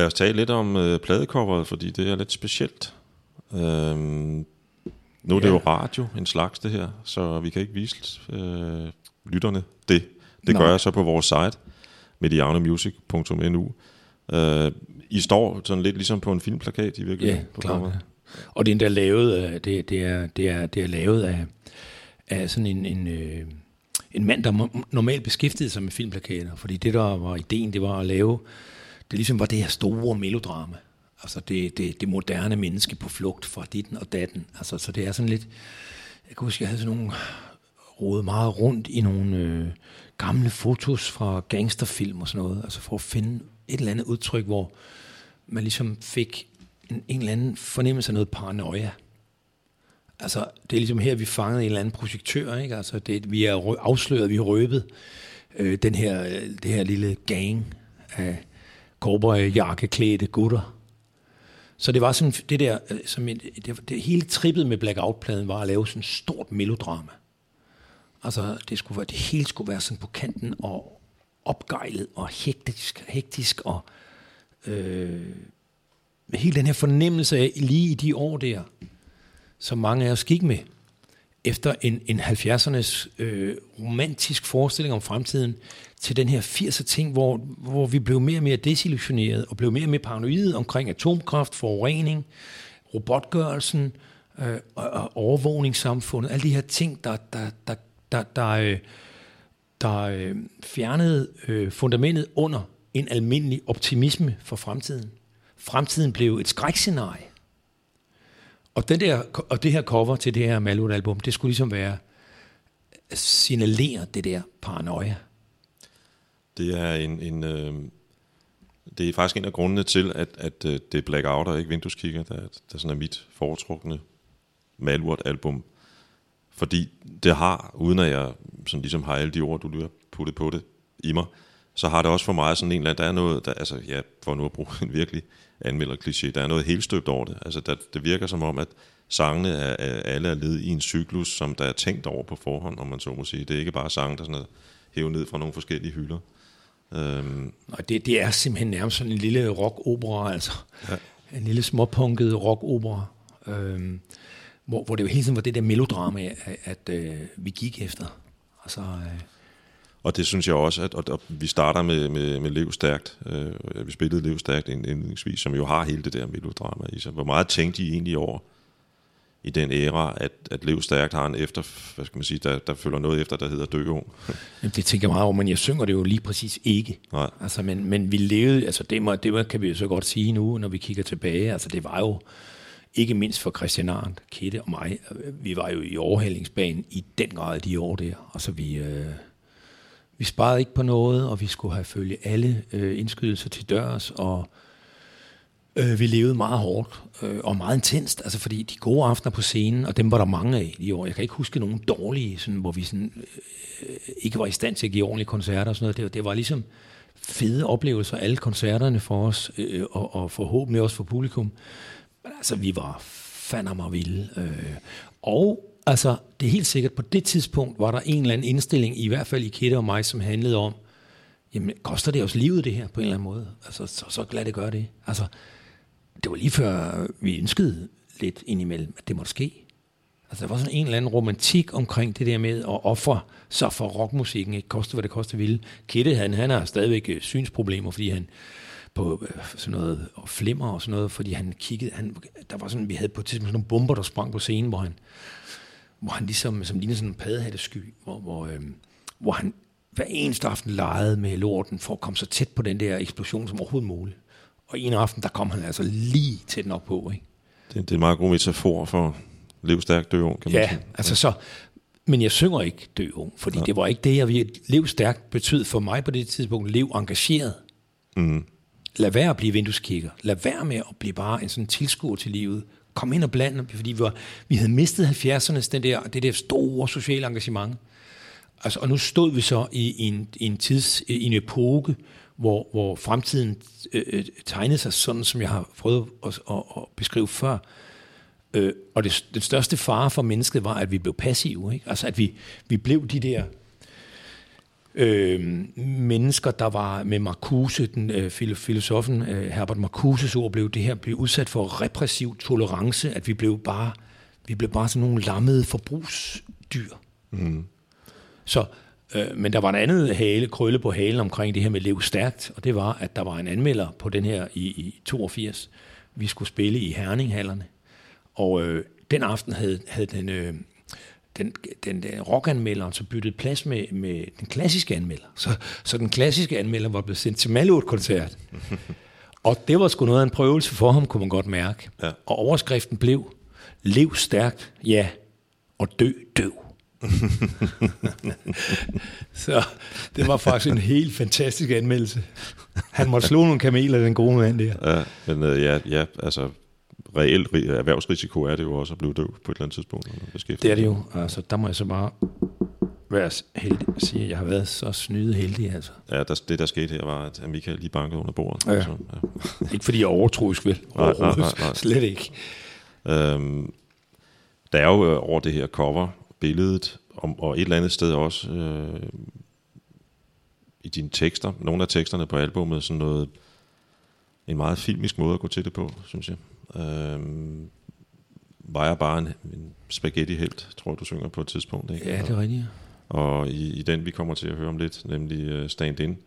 Lad os tale lidt om øh, pladecoveret, fordi det er lidt specielt. Øhm, nu er det Ja. jo radio, en slags det her, så vi kan ikke vise øh, lytterne det. Det Nej. gør jeg så på vores site, medianomusic.nu. Øh, I står sådan lidt ligesom på en filmplakat i Ja, virkeligheden. på klart. coveret. ja. Og det er endda lavet, det, det, er, det, er, det er lavet af, af sådan en, en, øh, en mand, der normalt beskæftigede sig med filmplakater. Fordi det, der var ideen, det var at lave, det ligesom var det her store melodrama. Altså det, det, det moderne menneske på flugt fra ditten og datten. Altså, så det er sådan lidt, jeg kan huske, jeg havde sådan nogle rodet meget rundt i nogle øh, gamle fotos fra gangsterfilm og sådan noget, altså for at finde et eller andet udtryk, hvor man ligesom fik en, en eller anden fornemmelse af noget paranoia. Altså, det er ligesom her, vi fangede en eller anden projektør, ikke? Altså, det, vi er afsløret, vi har røbet øh, den her, øh, det her lille gang af cowboy-jakkeklædte gutter. Så det var sådan, det der, øh, som et, det, det hele trippet med Blackout-pladen var at lave sådan et stort melodrama. Altså, det, skulle være, det hele skulle være sådan på kanten og opgejlet og hektisk, hektisk og øh, med hele den her fornemmelse af, lige i de år der, som mange af os gik med, efter en, en 70'ernes øh, romantisk forestilling om fremtiden, til den her 80'er ting, hvor, hvor vi blev mere og mere desillusioneret, og blev mere og mere paranoide omkring atomkraft, forurening, robotgørelsen, øh, og, og overvågningssamfundet, alle de her ting, der, der, der, der, der, øh, der øh, fjernede øh, fundamentet under en almindelig optimisme for fremtiden. Fremtiden blev et skrækscenarie. Og, den der, og det her cover til det her Malwood-album, det skulle ligesom være signalere det der paranoia. Det er en, en øh, det er faktisk en af grundene til, at, at øh, det er Blackout og ikke Vindueskigger, der, der sådan er mit foretrukne Malwood-album. Fordi det har, uden at jeg sådan ligesom har alle de ord, du lige har puttet på det i mig, så har det også for mig sådan en eller anden, der er noget, der, altså ja, for nu at bruge en virkelig anmelder kliché, der er noget helt støbt over det. Altså der, det virker som om, at sangene er, er, alle er led i en cyklus, som der er tænkt over på forhånd, om man så må sige. Det er ikke bare sange, der sådan er hævet ned fra nogle forskellige hylder. Øhm, Og det, det er simpelthen nærmest sådan en lille rock-opera, altså. Ja. En lille småpunket rock-opera. Øhm, hvor, hvor det jo hele tiden var det der melodrama, at, at øh, vi gik efter. Altså, øh, Og det synes jeg også, at, og, og vi starter med, med, med Lev Stærkt. Øh, vi spillede Lev Stærkt indledningsvis, som jo har hele det der melodrama i sig. Hvor meget tænkte I egentlig over i den æra, at, at Lev Stærkt har en efter, hvad skal man sige, der, der følger noget efter, der hedder Dø Ung. Jamen, det tænker jeg meget over, men jeg synger det jo lige præcis ikke. Nej. Altså, men, men vi levede, altså det, må, det må, kan vi jo så godt sige nu, når vi kigger tilbage. Altså det var jo, ikke mindst for Christian Arndt, Kette og mig, vi var jo i overhældingsbanen i den grad de år der. Altså vi, øh, vi sparede ikke på noget, og vi skulle have følge alle øh, indskydelser til dørs, og øh, vi levede meget hårdt øh, og meget intenst, altså fordi de gode aftener på scenen, og dem var der mange af i år. Jeg kan ikke huske nogen dårlige, sådan, hvor vi sådan, øh, ikke var i stand til at give ordentlige koncerter og sådan noget. Det, det var ligesom fede oplevelser, alle koncerterne for os, øh, og, og forhåbentlig også for publikum. Men altså, vi var fandme vilde. Øh, og altså, det er helt sikkert, på det tidspunkt var der en eller anden indstilling, i hvert fald i Kette og mig, som handlede om, jamen, koster det os livet det her på en eller anden måde? Altså, så, så glad det gør det. Altså, det var lige før vi ønskede lidt indimellem, at det måtte ske. Altså, der var sådan en eller anden romantik omkring det der med at ofre sig for rockmusikken, ikke koste hvad det koste ville. Kette, han, han har stadigvæk øh, synsproblemer, fordi han på øh, sådan noget og flimmer og sådan noget, fordi han kiggede, han, der var sådan, vi havde på et tidspunkt sådan nogle bomber, der sprang på scenen, hvor han, hvor han ligesom, som lignede sådan en paddehattesky, hvor, hvor, øh, hvor han hver eneste aften legede med lorten for at komme så tæt på den der eksplosion som overhovedet muligt. Og en aften, der kom han altså lige tæt nok på, ikke? Det, det er en meget god metafor for Lev Stærkt Dø Ung, kan man Ja, sige. altså så, men jeg synger ikke dø ung, fordi ja. det var ikke det, jeg ville. Lev stærkt betød for mig på det tidspunkt, lev engageret. Mm. Lad være at blive vindueskigger. Lad være med at blive bare en sådan tilskuer til livet. Kom ind og bland, fordi vi, var, vi havde mistet 70'ernes den der, det der store sociale engagement. Altså, og nu stod vi så i, i, en, i en tids, i en epoke, hvor, hvor fremtiden øh, øh, tegnede sig sådan, som jeg har prøvet at, at, at beskrive før. Øh, og det, den største fare for mennesket var, at vi blev passive. Ikke? Altså, at vi, vi blev de der øh, mennesker, der var med Marcuse, den øh, filo- filosofen øh, Herbert Marcuses ord, blev det her blev udsat for repressiv tolerance, at vi blev bare, vi blev bare sådan nogle lammede forbrugsdyr. Mm. Så, øh, men der var en andet hale, krølle på halen omkring det her med lev stærkt, og det var, at der var en anmelder på den her i, i 82. Vi skulle spille i Herninghallerne, og øh, den aften havde, havde den, øh, den, den, den rockanmelderen så byttet plads med, med den klassiske anmelder. Så, så den klassiske anmelder var blevet sendt til Malurt-koncert. og det var sgu noget af en prøvelse for ham, kunne man godt mærke. Ja. Og overskriften blev, lev stærkt, ja, og dø døv. så det var faktisk en helt fantastisk anmeldelse. Han måtte slå nogle kameler, den gode mand der. Ja, men øh, ja, ja, altså reelt ri- erhvervsrisiko er det jo også at blive døv på et eller andet tidspunkt. Det er det jo. Altså, der må jeg så bare være heldig at sige, at jeg har været så snyde heldig. Altså. Ja, der, det der skete her var, at Michael lige bankede under bordet. Ja. Så, ja. Ikke fordi jeg er overtroisk, vel? Nej, nej, nej, nej. Slet ikke. Øhm, der er jo øh, over det her cover, billedet, om, og et eller andet sted også øh, i dine tekster, nogle af teksterne på albummet, sådan noget, en meget filmisk måde at gå til det på, synes jeg. Øhm, var jeg bare en, en spaghetti-helt, tror du synger på et tidspunkt. Ikke? Ja, det er rigtigt. Og i, i den, vi kommer til at høre om lidt, nemlig uh, stand-in.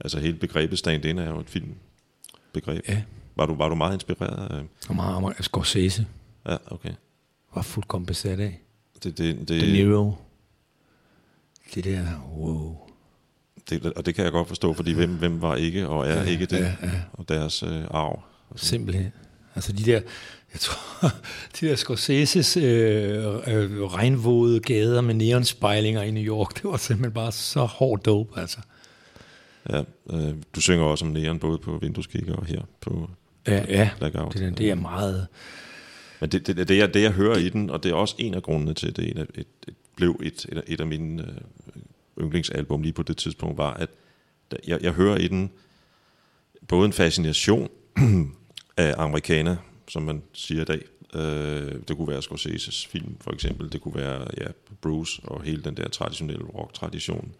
Altså hele begrebet stand-in er jo et filmbegreb. Ja. Var du, var du meget inspireret af... Og meget af Scorsese Ja, okay. var fuldkommen besat af. Det, det, De det, Niro. Det der, wow. det, og det kan jeg godt forstå, fordi hvem, hvem var ikke og er ikke det, ja, ja. og deres øh, arv. Simpelthen. Altså de der, jeg tror, de der Scorseses øh, øh, regnvåde gader med neonspejlinger i New York, det var simpelthen bare så hård dope, altså. Ja, øh, du synger også om neon både på vindueskikker og her på Ja, ja. Blackout. Det, det er meget... Men det, det, det, jeg, det, jeg hører i den, og det er også en af grundene til, at det af- et, et, blev et, et, et af mine øh, yndlingsalbum lige på det tidspunkt, var, at jeg, jeg hører i den både en fascination af amerikaner, som man siger i dag. Øh, det kunne være Scorseses film, for eksempel. Det kunne være ja, Bruce og hele den der traditionelle rock-tradition.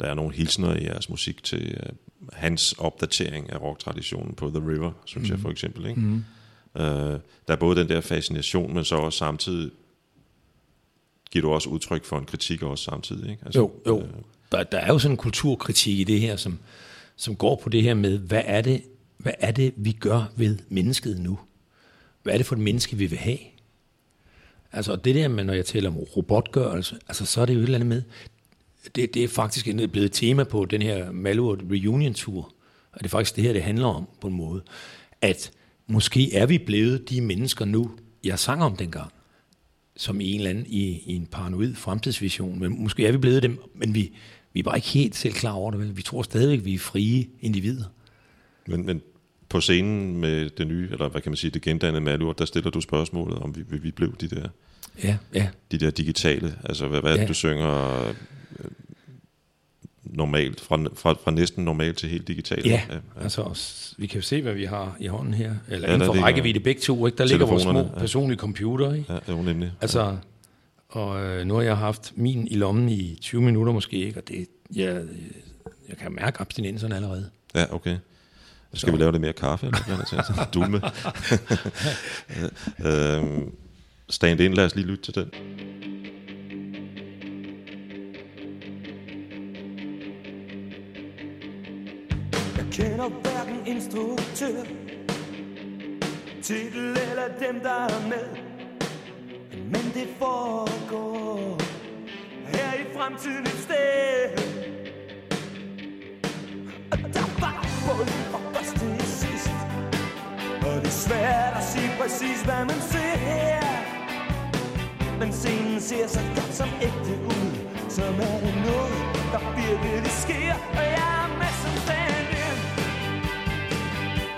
Der er nogle hilsner i jeres musik til øh, hans opdatering af rock-traditionen på The River, synes mm. jeg for eksempel. Ikke? Mm. Øh, der er både den der fascination, men så også samtidig giver du også udtryk for en kritik også samtidig. Ikke? Altså, Jo, jo. Der, der er jo sådan en kulturkritik i det her, som, som går på det her med, hvad er, det, hvad er det, vi gør ved mennesket nu? Hvad er det for et menneske, vi vil have? Altså det der med, når jeg taler om robotgørelse, altså så er det jo et eller andet med, det, det er faktisk blevet et tema på den her Malurt Reunion Tour, og det er faktisk det her, det handler om på en måde, at måske er vi blevet de mennesker nu, jeg sang om dengang, som i en eller anden, i, i en paranoid fremtidsvision, men måske er vi blevet dem, men vi, vi er bare ikke helt selv klar over det. Vi tror stadigvæk, vi er frie individer. Men, men på scenen med det nye, eller hvad kan man sige, det gendannede Malur, der stiller du spørgsmålet, om vi, vi, blev de der, Ja, ja. de der digitale, altså hvad, hvad Ja. du synger øh, normalt, fra, fra, fra næsten normalt til helt digitalt? Ja, altså s- vi kan jo se, hvad vi har i hånden her, eller Ja, ja, inden for rækkevidde begge to, ikke? der ligger vores små ja. personlige computer, ikke? Ja, jo, nemlig. Altså, og øh, nu har jeg haft min i lommen i 20 minutter måske, ikke? og det, jeg, jeg kan mærke abstinenserne allerede. Ja, okay. Så skal vi lave lidt mere kaffe, eller hvad det til? Dulme. øhm, stand in, lad os lige lytte til den. Jeg kender hverken instruktør Titel eller dem der er med Men det foregår Her i fremtiden et sted Og der svært sige præcis hvad man ser her. Men scenen ser så godt som ægte ud Som er det noget der virkelig sker. Og jeg er med som stand-in.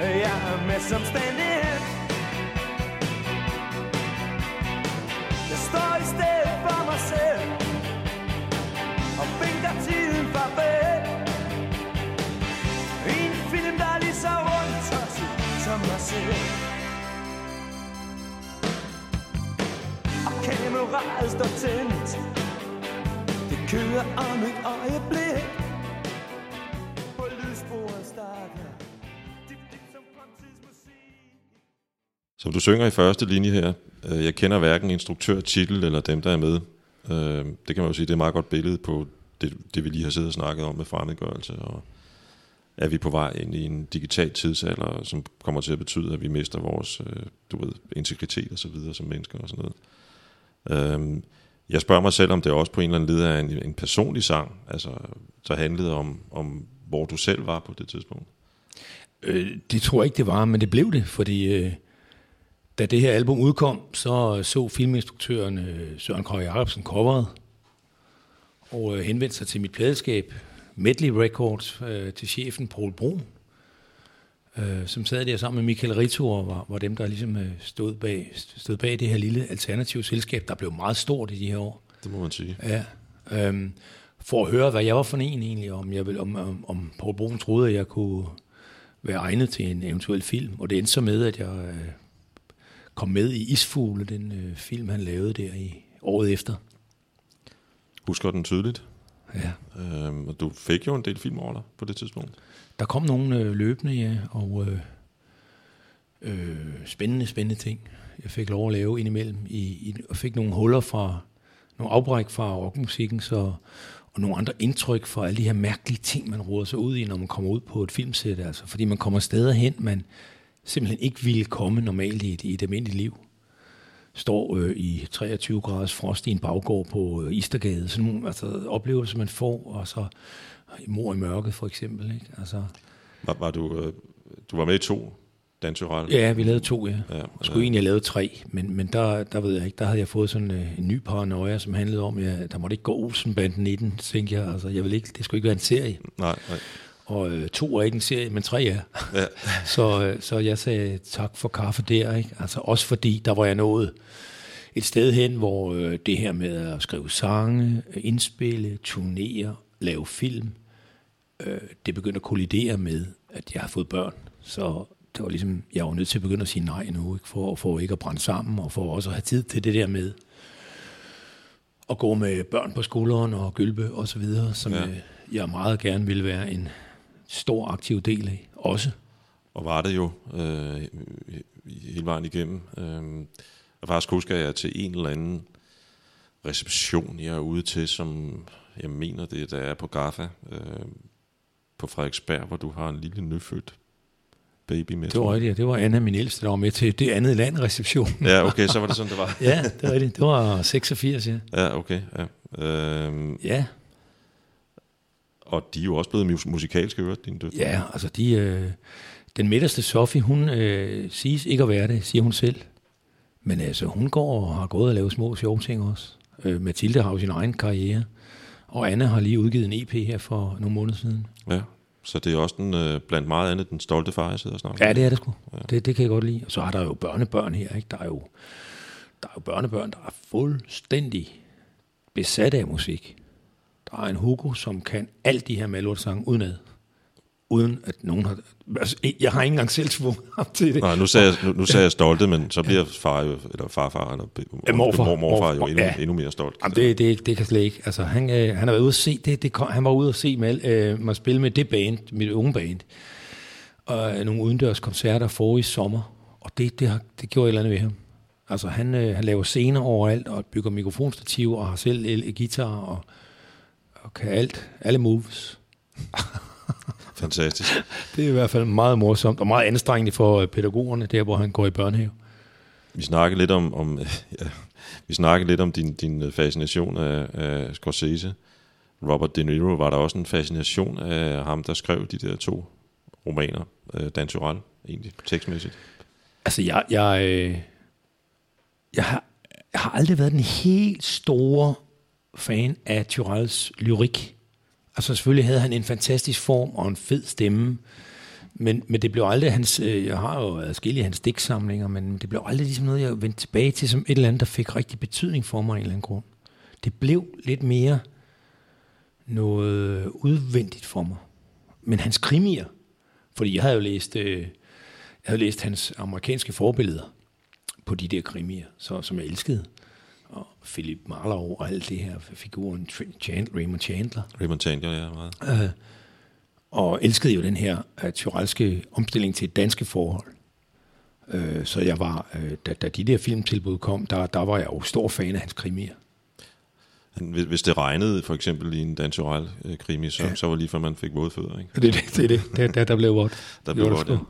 Jeg er med som stand-in. Jeg står i stedet for mig selv Og vinker tiden farvel en film, der er lige så rundt som mig selv. Og kameraet står tændt Det kører om et øjeblik På lydsporet starter som Som du synger i første linje her, øh, jeg kender hverken instruktør, titel eller dem, der er med. Øh, det kan man jo sige, det er et meget godt billede på det, det vi lige har siddet og snakket om med fremmedgørelse, og er vi på vej ind i en digital tidsalder, som kommer til at betyde, at vi mister vores øh, du ved, integritet og så videre som mennesker og sådan noget. Øh, jeg spørger mig selv, om det også på en eller anden led er en, en personlig sang, altså, der handlede om, om, hvor du selv var på det tidspunkt. Øh, det tror jeg ikke, det var, men det blev det, fordi øh, da det her album udkom, så så filminstruktøren øh, Søren Krøger Jacobsen coveret, og øh, henvendte sig til mit pladeskab, Medley Records, øh, til chefen Paul Brun, øh, som sad der sammen med Michael Rito, og var, var dem, der ligesom øh, stod, bag, stod bag det her lille alternative selskab, der blev meget stort i de her år. Det må man sige. Ja. Øhm, for at høre, hvad jeg var for en egentlig, om, jeg vil, om, om, om Paul Brun troede, at jeg kunne være egnet til en eventuel film. Og det endte så med, at jeg øh, kom med i Isfugle, den øh, film, han lavede der i året efter. Husker den tydeligt? Ja. Øhm, og du fik jo en del filmroller på det tidspunkt. Der kom nogle øh, løbende, ja, og øh, øh, spændende, spændende ting. jeg fik lov at lave indimellem, i, i, og fik nogle huller fra, nogle afbræk fra rockmusikken, så, og nogle andre indtryk fra alle de her mærkelige ting, man råder sig ud i, når man kommer ud på et filmsæt. Altså, fordi man kommer steder hen, man simpelthen ikke ville komme normalt i et, i et almindeligt liv. Står øh, i 23 graders frost i en baggård på øh, Istergade. Sådan nogle altså, oplevelser, man får, og så mor i mørket for eksempel. Ikke? Altså, Var, var du, øh, du var med i to dansural? Ja, vi lavede to, ja. Ja, Jeg skulle egentlig have lavet tre, men, men der, der ved jeg ikke, der havde jeg fået sådan øh, en ny paranoia, som handlede om, at der måtte ikke gå Olsenbanden i den, tænkte jeg. Altså, jeg vil ikke, det skulle ikke være en serie. Nej, nej. Og øh, to er ikke en serie, men tre er. Ja. så, øh, så jeg sagde tak for kaffe der, ikke? Altså også fordi, der var jeg nået et sted hen, hvor øh, det her med at skrive sange, indspille, turnere, lave film, øh, det begyndte at kollidere med, at jeg har fået børn. Så det var ligesom, jeg var nødt til at begynde at sige nej nu, ikke? For, for ikke at brænde sammen, og for også at have tid til det der med at gå med børn på skulderen og gylpe og så videre, som Ja. ja. jeg meget gerne ville være en stor aktiv del af også. Og var det jo øh, hele vejen igennem. Øh, jeg faktisk husker jeg til en eller anden reception, jeg er ude til, som jeg mener det, der er på Gaffa, øh, på Frederiksberg, hvor du har en lille nyfødt baby med. Det var rigtigt, ja. det var Anna, min ældste, der var med til det andet land reception. Ja, okay, så var det sådan, det var. ja, det var rigtigt. Det var 86, ja. Ja, okay. Ja. Øhm, Ja, og de er jo også blevet mus- musikalske, øvrigt, dine døtre. ja altså de, øh, den midterste Sofie, hun øh, siges ikke at være det, siger hun selv. Men altså, hun går og har gået og lavet små sjove ting også. Øh, Mathilde har jo sin egen karriere. Og Anna har lige udgivet en EP her for nogle måneder siden. ja. Så det er også den, øh, blandt meget andet den stolte far, jeg sidder og snakker Ja, det er det sgu. Det, det kan jeg godt lide. Og så er der jo børnebørn her. Ikke? Der, er jo, der er jo børnebørn, der er fuldstændig besatte af musik. Er en Hugo, som kan alt de her Malort-sange udenad. Uden at nogen har... Altså, jeg har ikke engang selv tvunget ham til det. Nej, nu sagde, jeg, nu, nu sagde jeg stolte, men så bliver far jo, eller farfar, eller morfar. mor, morfar jo endnu, ja. endnu mere stolt. Jamen, det, det, det kan slet ikke. Altså, han, øh, han har været ude at se, det, det kom, han var ude at se med, øh, mig spille med det band, mit unge band, og øh, nogle udendørs koncerter for i sommer, og det, det, har, det gjorde et eller andet ved ham. Altså, han, øh, han laver scener overalt, og bygger mikrofonstativ, og har selv el- guitar, og, og kan alt, alle moves. Fantastisk. Det er i hvert fald meget morsomt, og meget anstrengende for øh, pædagogerne, der hvor han går i børnehave. Vi snakkede lidt om, om ja, vi snakkede lidt om din, din fascination af, af Scorsese. Robert De Niro, var der også en fascination af ham, der skrev de der to romaner, øh, Dan Turell, egentlig, tekstmæssigt. Altså, jeg, jeg, øh, jeg, har, jeg har aldrig været den helt store fan af Tyrells lyrik. Altså, selvfølgelig havde han en fantastisk form og en fed stemme, men, men det blev aldrig hans... Øh, jeg har jo adskillige af hans digtsamlinger, men det blev aldrig ligesom noget, jeg vendte tilbage til som et eller andet, der fik rigtig betydning for mig af en eller anden grund. Det blev lidt mere noget udvendigt for mig. Men hans krimier, fordi jeg havde jo læst... Øh, jeg havde læst hans amerikanske forbilleder på de der krimier, så, som jeg elskede. Og Philip Marlowe og alt det her, figuren Chandler, Raymond Chandler. Raymond Chandler, ja, meget. Øh, og elskede jo den her uh, tyrelske omstilling til et danske forhold. Øh, så jeg var, øh, da, da de der filmtilbud kom, der, der var jeg jo stor fan af hans krimier. Hvis det regnede, for eksempel i en Dan Turell-krimi, så, ja. så var lige før man fik våde fødder, ikke? Det er det, det, det. Der, der, der blev godt. Der blev det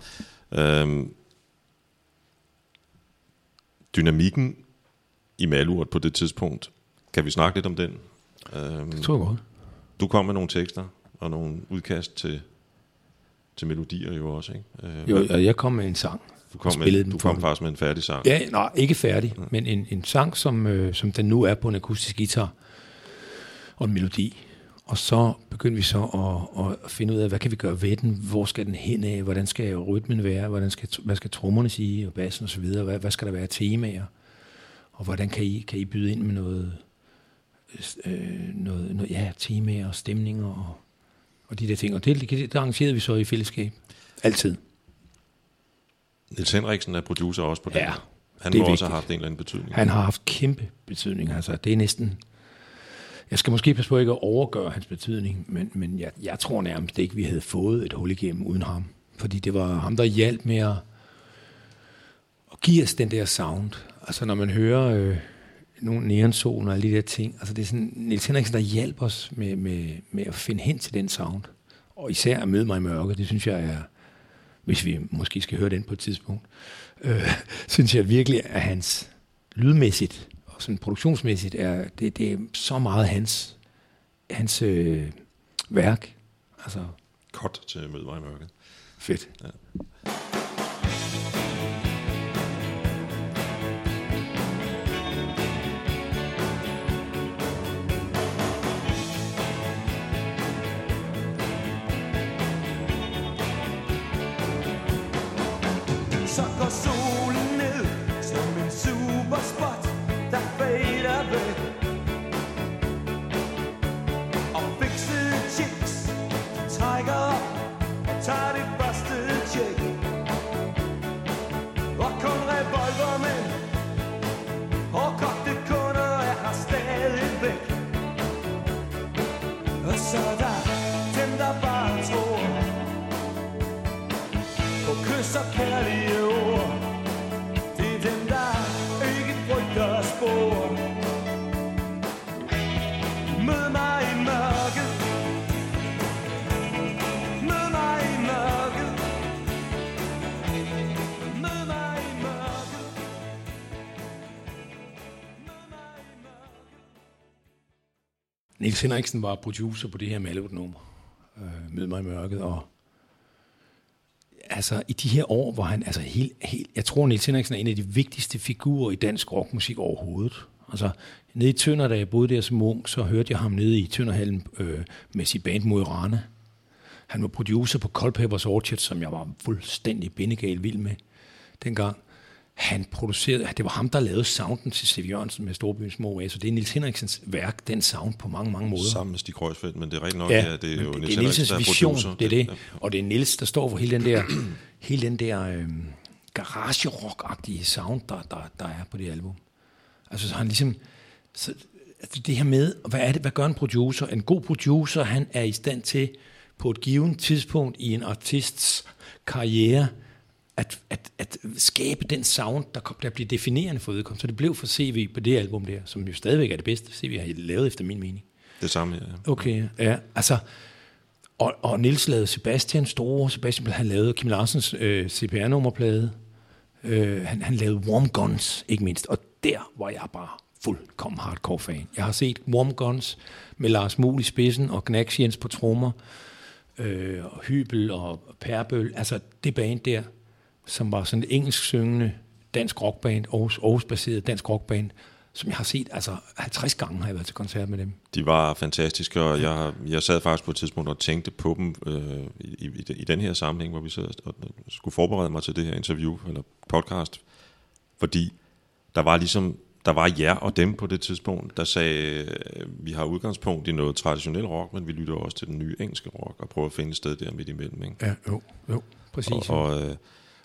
ja. øhm, Dynamikken i Malurt på det tidspunkt, kan vi snakke lidt om den? Øhm, Det tror jeg godt. du kom med nogle tekster og nogle udkast til, til melodier jo også, ikke? Øh, Jo, og jeg kom med en sang. du kom, med, du kom faktisk med en færdig sang. Ja, nej, ikke færdig, men en, en sang, som, øh, som den nu er på en akustisk guitar, og en melodi. Og så begyndte vi så at, at finde ud af, hvad kan vi gøre ved den? Hvor skal den hen af? Hvordan skal rytmen være? Hvordan skal, hvad skal trommerne sige? Og bassen og så videre? Hvad, hvad skal der være temaer? Og hvordan kan I, kan I byde ind med noget, øh, noget, noget ja, temaer og stemninger og, og de der ting? Og det, det, det arrangerede vi så i fællesskab. Altid. Niels Henriksen er producer også på den. Ja, Han det må også have haft en eller anden betydning. Han har haft kæmpe betydning. Altså, det er næsten... Jeg skal måske passe på ikke at overgøre hans betydning, men, men jeg, jeg tror nærmest ikke, vi havde fået et hul igennem uden ham. Fordi det var ham, der hjalp med at, at giver os den der sound. Altså når man hører øh, nogle neonzoner og alle de der ting, altså det er sådan, Niels Henriksen, der hjælper os med, med, med at finde hen til den sound. Og især at møde mig i mørket, det synes jeg er, hvis vi måske skal høre den på et tidspunkt, øh, synes jeg virkelig, at hans lydmæssigt og sådan produktionsmæssigt er, det, det er så meget hans, hans øh, værk. Altså, Kort til at møde mig i mørket. fedt. Så Niels Henriksen var producer på det her Mallet-nummer, øh, Mød mig i mørket, og altså i de her år, hvor han, altså helt, helt, jeg tror Niels Henriksen er en af de vigtigste figurer i dansk rockmusik overhovedet. Altså nede i Tønder, da jeg boede der som ung, så hørte jeg ham nede i Tønderhallen øh, med sit band Moirana. Han var producer på Culpepper's Orchard, som jeg var fuldstændig bindegal vild med dengang. Han producerede, det var ham, der lavede sounden til Steve Jørgensen med Storbyens Små Oaser. Det er Nils Henriksens værk, den sound på mange, mange måder. Sammen med Stig Kreuzfeldt, men det er rigtigt nok, ja, ja det er jo Niels det er Niels' der er vision, producer. det er det. Ja. Og det er Niels, der står for hele den der, hele den der øhm, garage-rock-agtige sound, der, der, der er på det album. Altså så han ligesom, så, altså det her med, hvad er det, hvad gør en producer? En god producer, han er i stand til på et givet tidspunkt i en artists karriere, at, at, at skabe den sound, der, kom, der bliver definerende for vedkommende. Så det blev for CV på det album der, som jo stadigvæk er det bedste CV, har lavet efter min mening. Det samme, ja. Okay, ja. Altså, og, og Nils lavede Sebastian store, Sebastian, han lavede Kim Larsens øh, CPR-nummerplade. Øh, han, han lavede Warm Guns, ikke mindst. Og der var jeg bare fuldkommen hardcore fan. Jeg har set Warm Guns med Lars Muhl i spidsen og Gnax Jens på trommer, øh, og Hybel og Perbøl. Altså det band der, som var sådan et engelsk syngende dansk rockband, Aarhus, Aarhus-baseret dansk rockband, som jeg har set, altså 50 gange har jeg været til koncert med dem. De var fantastiske, og jeg, jeg sad faktisk på et tidspunkt og tænkte på dem øh, i, i, i den her sammenhæng, hvor vi sad og skulle forberede mig til det her interview, eller podcast, fordi der var ligesom, der var jer og dem på det tidspunkt, der sagde, øh, vi har udgangspunkt i noget traditionel rock, men vi lytter også til den nye engelske rock, og prøver at finde et sted der midt imellem. Ikke? Ja, jo, jo, præcis. Og, og, øh,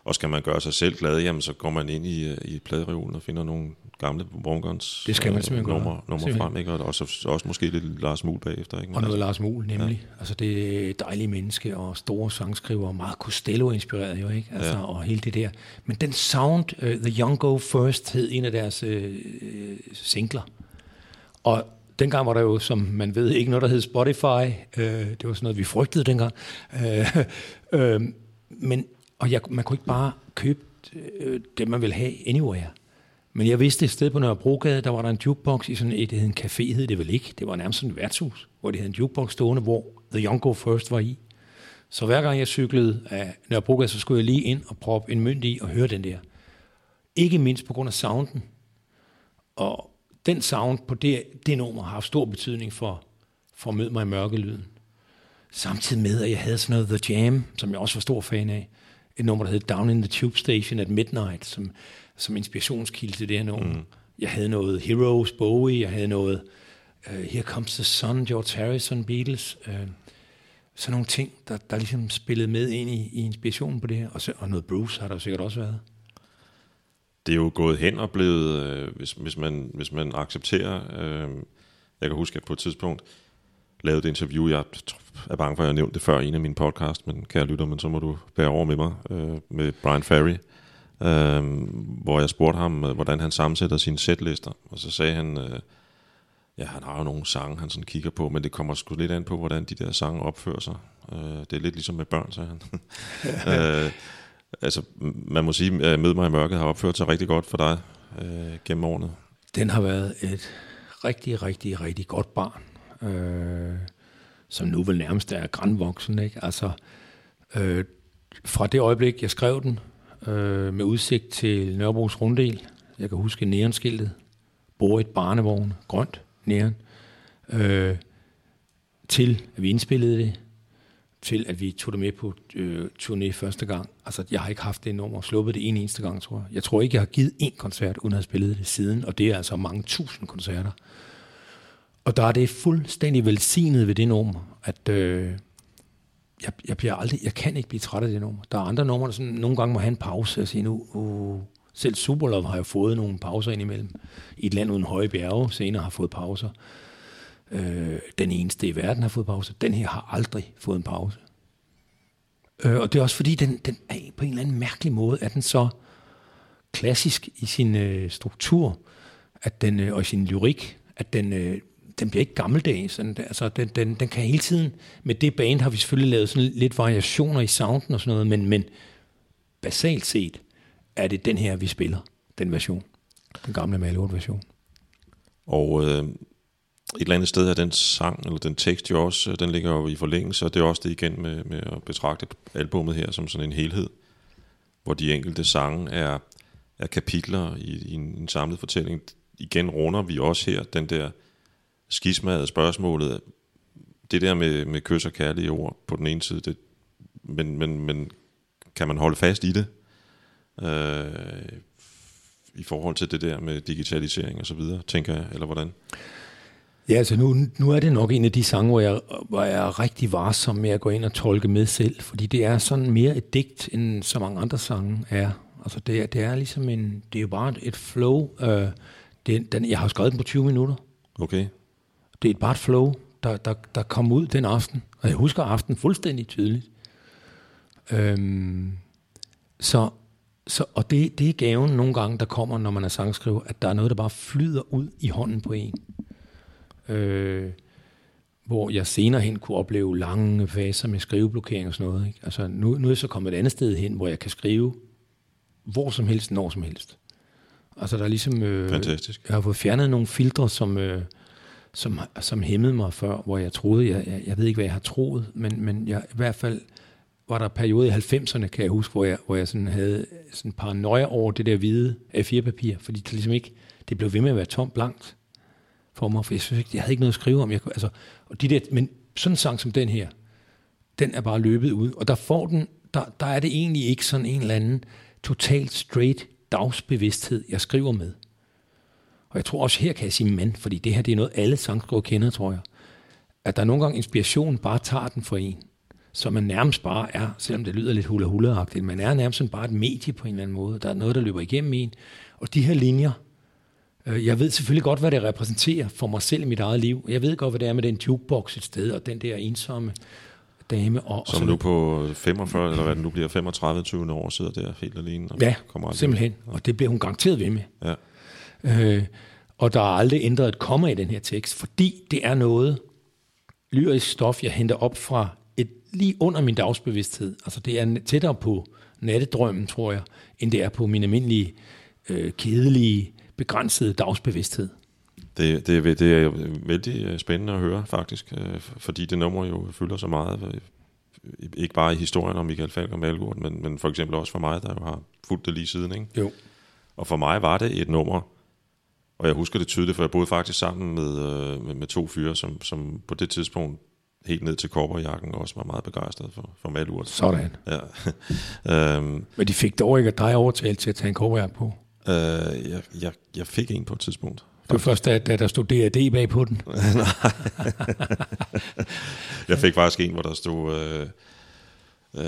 og skal man gøre sig selv glad, jamen så går man ind i, øh, i pladereolen og finder nogle gamle Warmguns Det skal man simpelthen gøre. nummer, nummer Simpelthen. frem, ikke? og også, også måske lidt Lars Muhl bagefter. Ikke? Men Og noget altså, Lars Muhl, nemlig. Ja. Altså det er dejlige menneske og store sangskriver, meget Costello-inspireret jo, ikke? Altså, Ja. ja. og hele det der. Men den sound, uh, The Young Go First, hed en af deres uh, singler. Og dengang var der jo, som man ved, ikke noget, der hed Spotify. Uh, det var sådan noget, vi frygtede dengang. Uh, uh, men, og jeg, man kunne ikke bare købe øh, det, man ville have anywhere. Men jeg vidste et sted på Nørrebrogade, der var der en jukebox i sådan et, det hed en café, hed det vel ikke. Det var nærmest sådan et værtshus, hvor det havde en jukebox stående, hvor The Young Go First var i. Så hver gang jeg cyklede af Nørrebrogade, så skulle jeg lige ind og proppe en mønt i og høre den der. Ikke mindst på grund af sounden. Og den sound på det, det nummer har haft stor betydning for, for at møde mig i mørkelyden. Samtidig med, at jeg havde sådan noget The Jam, som jeg også var stor fan af. Et nummer, der hed Down in the Tube Station at Midnight, som, som inspirationskilde til det her nummer. Mm. Jeg havde noget Heroes, Bowie, jeg havde noget uh, Here Comes the Sun, George Harrison, Beatles. Uh, sådan nogle ting, der, der ligesom spillede med ind i, i inspirationen på det her. Og, så, og noget Bruce har der sikkert også været. det er jo gået hen og blevet, øh, hvis, hvis, man, hvis man accepterer, øh, jeg kan huske, at på et tidspunkt lavede et interview, jeg er bange for, at jeg har nævnt det før i en af mine podcast, men kære lytter, men så må du bære over med mig, øh, med Brian Ferry, øh, hvor jeg spurgte ham, øh, hvordan han sammensætter sine sætlister. Og så sagde han, øh, ja, han har jo nogle sange, han sådan kigger på, men det kommer sgu lidt an på, hvordan de der sange opfører sig. Øh, det er lidt ligesom med børn, sagde han. øh, altså, man må sige, at Mød mig i mørket har opført sig rigtig godt for dig øh, gennem årene. Den har været et rigtig, rigtig, rigtig godt barn, øh, som nu vel nærmest er grænvoksen. Ikke? Altså, øh, fra det øjeblik, jeg skrev den, øh, med udsigt til Nørrebros runddel, jeg kan huske neonskiltet, bor et barnevogn, grønt næren, øh, til at vi indspillede det, til at vi tog det med på øh, turné første gang. Altså, jeg har ikke haft det nummer, sluppet det en eneste gang, tror jeg. Jeg tror ikke, jeg har givet én koncert, uden at have spillet det siden, og det er altså mange tusind koncerter. Og der er det fuldstændig velsignet ved det nummer, at øh, jeg, jeg, bliver aldrig, jeg kan ikke blive træt af det nummer. Der er andre numre, der sådan, nogle gange må have en pause og sige nu, uh, selv Superlove har jo fået nogle pauser indimellem. I et land uden høje bjerge senere har fået pauser. Øh, den eneste i verden har fået pause. Den her har aldrig fået en pause. Øh, og det er også fordi, den, den er på en eller anden mærkelig måde, er den så klassisk i sin øh, struktur at den, øh, og i sin lyrik, at den, øh, den bliver ikke gammeldags. Den, altså, den, den, den kan hele tiden, med det band har vi selvfølgelig lavet sådan lidt variationer i sounden og sådan noget, men, men basalt set er det den her, vi spiller, den version. Den gamle Malort version. Og øh, et eller andet sted er den sang, eller den tekst jo også, øh, den ligger jo i forlængelse, og det er også det igen med, med at betragte albummet her som sådan en helhed, hvor de enkelte sange er, er kapitler i, i en, en samlet fortælling. Igen runder vi også her den der skismade spørgsmålet, det der med, med kys og kærlige ord på den ene side, det, men, men, men kan man holde fast i det? Øh, i forhold til det der med digitalisering og så videre, tænker jeg, eller hvordan? Ja, altså nu, nu er det nok en af de sange, hvor jeg, hvor jeg er rigtig varsom med at gå ind og tolke med selv, fordi det er sådan mere et digt, end så mange andre sange er. Altså det er, det er ligesom en, det er jo bare et flow. Øh, det, den, jeg har skrevet den på 20 minutter. Okay. Det er bare et flow, der, der, der kom ud den aften. Og jeg husker aften fuldstændig tydeligt. Øhm, så, så, og det, det er gaven nogle gange, der kommer, når man er sangskriver, at der er noget, der bare flyder ud i hånden på en øh, hvor jeg senere hen kunne opleve lange faser med skriveblokering og sådan noget. Ikke? Altså, nu, nu er jeg så kommet et andet sted hen, hvor jeg kan skrive hvor som helst, når som helst. Altså, der er ligesom... Øh, Fantastisk. Jeg har fået fjernet nogle filtre, som, øh, som, som hæmmede mig før, hvor jeg troede, jeg, jeg, jeg ved ikke, hvad jeg har troet, men, men jeg, i hvert fald var der periode i 90'erne, kan jeg huske, hvor jeg, hvor jeg sådan havde sådan paranoia over det der hvide A4-papir, fordi det ligesom ikke, det blev ved med at være tomt blankt for mig, for jeg synes ikke, jeg havde ikke noget at skrive om. Jeg, altså, og de der, men sådan en sang som den her, den er bare løbet ud, og der får den, der, der er det egentlig ikke sådan en eller anden totalt straight dagsbevidsthed, jeg skriver med. Og jeg tror også her kan jeg sige mand, fordi det her det er noget, alle sangskrivere kender, tror jeg. At der nogle gange inspiration bare tager den for en. Så man nærmest bare er, selvom det lyder lidt hula hula man er nærmest bare et medie på en eller anden måde. Der er noget, der løber igennem en. Og de her linjer, Øh, jeg ved selvfølgelig godt, hvad det repræsenterer for mig selv i mit eget liv. Jeg ved godt, hvad det er med den jukebox et sted, og den der ensomme dame. Og, Som og nu på 45, eller hvad det nu bliver, 35 20 år, sidder der helt alene. Og ja, kommer simpelthen. Og det bliver hun garanteret ved med. Ja. Øh, og der er aldrig ændret et komma i den her tekst, fordi det er noget lyrisk stof, jeg henter op fra et, lige under min dagsbevidsthed. Altså det er tættere på nattedrømmen, tror jeg, end det er på min almindelige, øh, kedelige begrænsede dagsbevidsthed. Det, det, det er vældig øh, spændende at høre, faktisk, øh, fordi det nummer jo fylder så meget, øh, ikke bare i historien om Michael Falk og Malgård, men, men for eksempel også for mig, der jo har fulgt det lige siden. Ikke? Jo. Og for mig var det et nummer, og jeg husker det tydeligt, for jeg boede faktisk sammen med, med, med to fyre, som, som på det tidspunkt helt ned til korperjakken også var meget begejstret for, for Malurt. Sådan. Ja. øhm, Men de fik dog ikke at dig overtalt til at tage en korperjakke på? Øh, jeg, jeg, jeg fik en på et tidspunkt. Det var først, da, da der stod D&D bag på den. jeg fik faktisk en, hvor der stod... Øh, øh,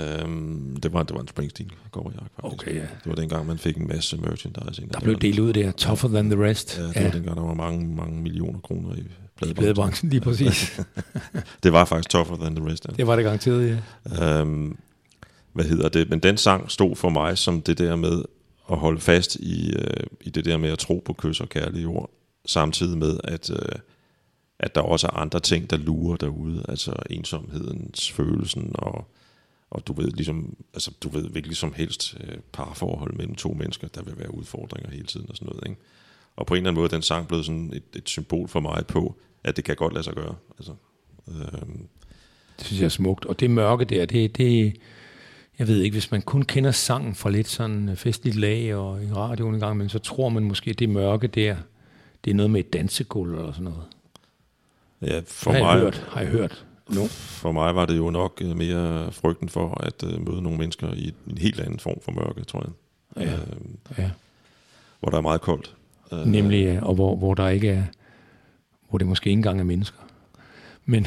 det, var, det var en Springsteen faktisk. Okay, ja. Det var dengang, man fik en masse merchandise. Der blev delt ud der, tougher than the rest. Ja, det ja. var dengang, der var mange, mange millioner kroner i pladebranchen. I pladebranchen, lige præcis. det var faktisk tougher than the rest. Ja. Det var det garanteret, ja. Øhm, hvad hedder det? Men den sang stod for mig som det der med at holde fast i, øh, i det der med at tro på kys og kærlige ord, samtidig med, at, øh, at der også er andre ting, der lurer derude, altså ensomhedens følelsen, og, og du ved ligesom, altså du ved virkelig som helst øh, parforhold mellem to mennesker, der vil være udfordringer hele tiden og sådan noget, ikke? Og på en eller anden måde den sang blevet sådan et, et symbol for mig på, at det kan godt lade sig gøre. Altså, øh, Det synes jeg er smukt. Og det mørke der, det, det, jeg ved ikke, hvis man kun kender sangen fra lidt sådan øh, festligt lag og i radioen en gang, men så tror man måske, at det mørke der, det er noget med et dansegulv eller sådan noget. ja, for har, jeg mig, hørt, har jeg hørt. No. For mig var det jo nok øh, mere frygten for at øh, møde nogle mennesker i en helt anden form for mørke, tror jeg. Ja. Øh, Ja. hvor der er meget koldt. Øh, Nemlig, ja, og hvor, hvor der ikke er, hvor det måske ikke engang er mennesker. Men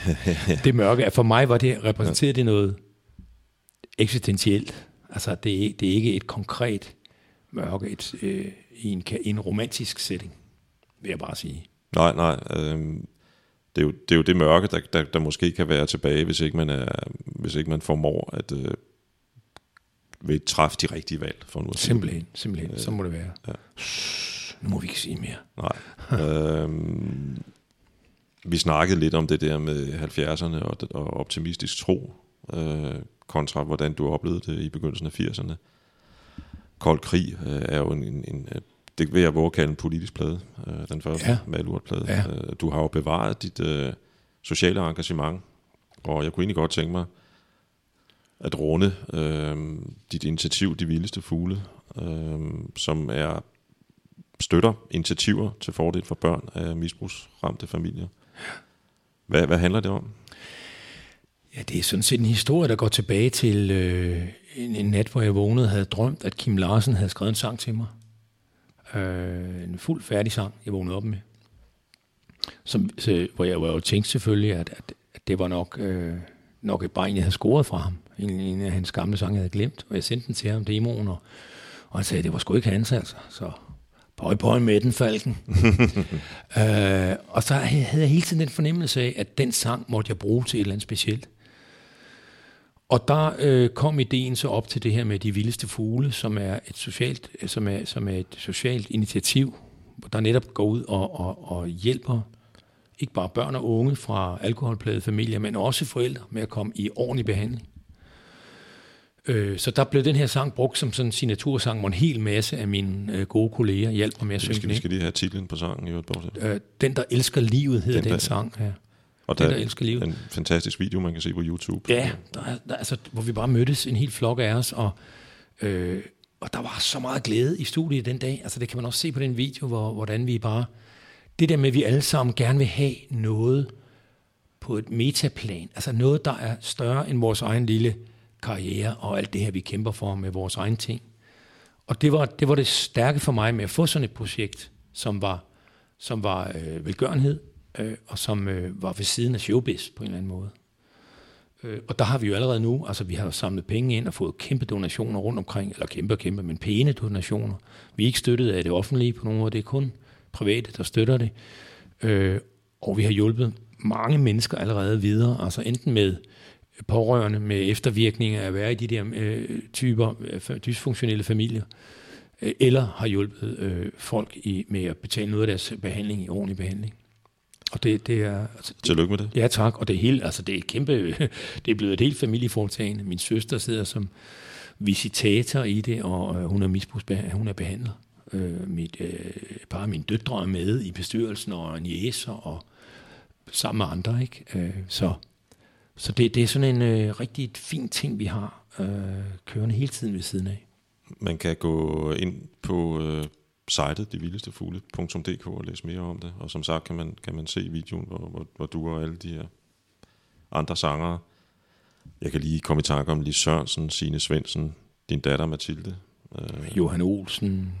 det mørke, for mig var det, repræsenteret det noget eksistentielt. Altså, det er, det er ikke et konkret mørke et, øh, i, en, i en romantisk setting, vil jeg bare sige. Nej, nej. Øh, det, er jo, det er jo det mørke, der, der, der måske kan være tilbage, hvis ikke man, er, hvis ikke man formår at øh, vil træffe de rigtige valg. For nu. Simpelthen, simpelthen. Så må det være. Ja. Nu må vi ikke sige mere. Nej. øhm, vi snakkede lidt om det der med 70'erne og, og optimistisk tro, øh, kontra hvordan du oplevede det i begyndelsen af 80'erne. Kold krig øh, er jo en, en, en øh, det vil jeg våge at kalde en politisk plade, øh, den første Ja. Malurt-plade. Ja. Øh, du har jo bevaret dit øh, sociale engagement, og jeg kunne egentlig godt tænke mig at runde øh, dit initiativ, De Vildeste Fugle, øh, som er støtter initiativer til fordel for børn af misbrugsramte familier. Hvad, hvad handler det om? Ja, det er sådan set en historie, der går tilbage til øh, en, en nat, hvor jeg vågnede og havde drømt, at Kim Larsen havde skrevet en sang til mig. Øh, en fuld færdig sang, jeg vågnede op med. Som, så, hvor jeg, hvor jeg jo tænkte selvfølgelig, at, at, at det var nok, øh, nok et bare en, jeg havde scoret fra ham. En, en af hans gamle sange, jeg havde glemt. Og jeg sendte den til ham, demoen, og, og han sagde, at det var sgu ikke hans, altså. Så pøj, pøj med den, Falken. øh, og så havde jeg hele tiden den fornemmelse af, at den sang måtte jeg bruge til et eller andet specielt. Og der øh, kom ideen så op til det her med de vildeste fugle, som er et socialt, som er, som er et socialt initiativ, der netop går ud og, og, og hjælper ikke bare børn og unge fra alkoholplagede familier, men også forældre med at komme i ordentlig behandling. Øh, så der blev den her sang brugt som sådan en signatursang, hvor en hel masse af mine øh, gode kolleger hjalp mig med at synge skal, den vi skal lige have titlen på sangen i øvrigt. Øh, den, der elsker livet, hedder Den, den, der- den sang. Ja. Og der der elsker livet. er en fantastisk video, man kan se på YouTube. Ja, der, er- der, altså, hvor vi bare mødtes en hel flok af os, og, øh, og der var så meget glæde i studiet den dag. Altså det kan man også se på den video, hvor, hvordan vi bare... Det der med, at vi alle sammen gerne vil have noget på et metaplan, altså noget, der er større end vores egen lille karriere og alt det her, vi kæmper for med vores egen ting. Og det var det, var det stærke for mig med at få sådan et projekt, som var, som var øh, velgørenhed, øh, og som øh, var ved siden af showbiz på en eller anden måde. Øh, og der har vi jo allerede nu, altså vi har samlet penge ind og fået kæmpe donationer rundt omkring, eller kæmpe og kæmpe, men pæne donationer. Vi er ikke støttet af det offentlige på nogen måde, det er kun private, der støtter det. Øh, og vi har hjulpet mange mennesker allerede videre, altså enten med pårørende, med eftervirkninger af at være i de der øh, typer øh, dysfunktionelle familier, øh, eller har hjulpet øh, folk i, med at betale noget af deres behandling i ordentlig behandling. Og det, det er, altså, Tillykke med det. Ja, tak. Og det helt, altså, det er kæmpe, det er blevet et helt familieforetagende. Min søster sidder som visitator i det, og øh, hun er misbrugsbehandler, hun er behandler. Øh, mit, øh, bare af mine døtre er med i bestyrelsen, og jæser, og sammen med andre, ikke? Øh, så så det, det er sådan en øh, rigtig fin ting, vi har øh, kørende hele tiden ved siden af. Man kan gå ind på øh, sitet devildestefugle.dk og læse mere om det. Og som sagt kan man, kan man se videoen, hvor, hvor, hvor du og alle de her andre sangere. Jeg kan lige komme i tanke om Lis Sørensen, Signe Svendsen, din datter Mathilde, øh, Johan Olsen,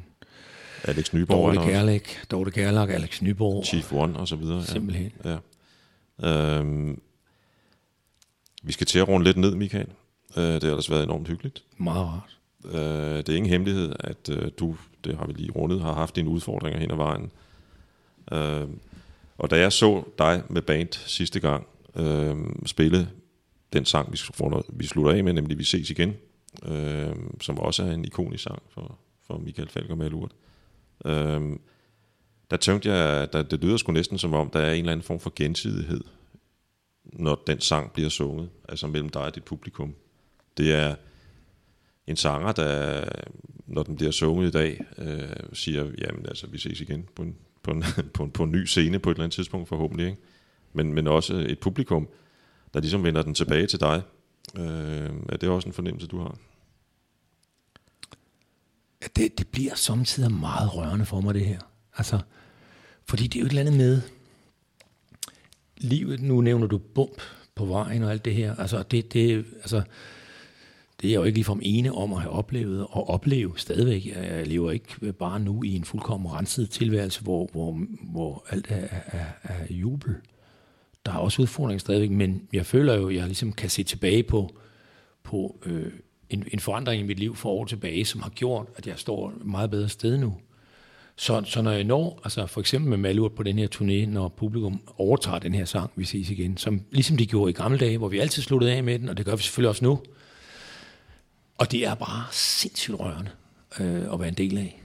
Alex Nyborg, Dorte Gerlach, Dorte Gerlach, Alex Nyborg. Chief One og så videre. Ja. Simpelthen. Ja. Øhm, vi skal til at runde lidt ned, Michael. Øh, det har ellers været enormt hyggeligt. Meget rart. Øh, det er ingen hemmelighed, at øh, du, det har vi lige rundet, har haft dine udfordringer hen ad vejen. Øh, og da jeg så dig med band sidste gang øh, spille den sang, vi, vi slutter af med, nemlig Vi ses igen, øh, som også er en ikonisk sang for, for Michael Falk og Malurt. Øh, der tænkte jeg, at der, det lyder sgu næsten som om, der er en eller anden form for gensidighed, når den sang bliver sunget, altså mellem dig og dit publikum. Det er en sanger, der, når den bliver sunget i dag, øh, siger, jamen altså, vi ses igen på en, på, en, på, en, på en ny scene på et eller andet tidspunkt forhåbentlig, ikke? Men, men også et publikum, der ligesom vender den tilbage til dig. Øh, er det også en fornemmelse, du har? Ja, det, det bliver samtidig meget rørende for mig, det her. Altså, fordi det er jo et eller andet med livet. Nu nævner du bump på vejen og alt det her. Altså, det, det, altså, det er jeg jo ikke ligefrem ene om at have oplevet og opleve stadigvæk. Jeg lever ikke bare nu i en fuldkommen renset tilværelse, hvor, hvor, hvor alt er, er, er jubel. Der er også udfordringer stadigvæk, men jeg føler jo, at jeg ligesom kan se tilbage på, på øh, en, en forandring i mit liv for år tilbage, som har gjort, at jeg står meget bedre sted nu. Så, så når jeg når, altså for eksempel med Malurt på den her turné, når publikum overtager den her sang, vi ses igen, som ligesom de gjorde i gamle dage, hvor vi altid sluttede af med den, og det gør vi selvfølgelig også nu. Og det er bare sindssygt rørende øh, at være en del af.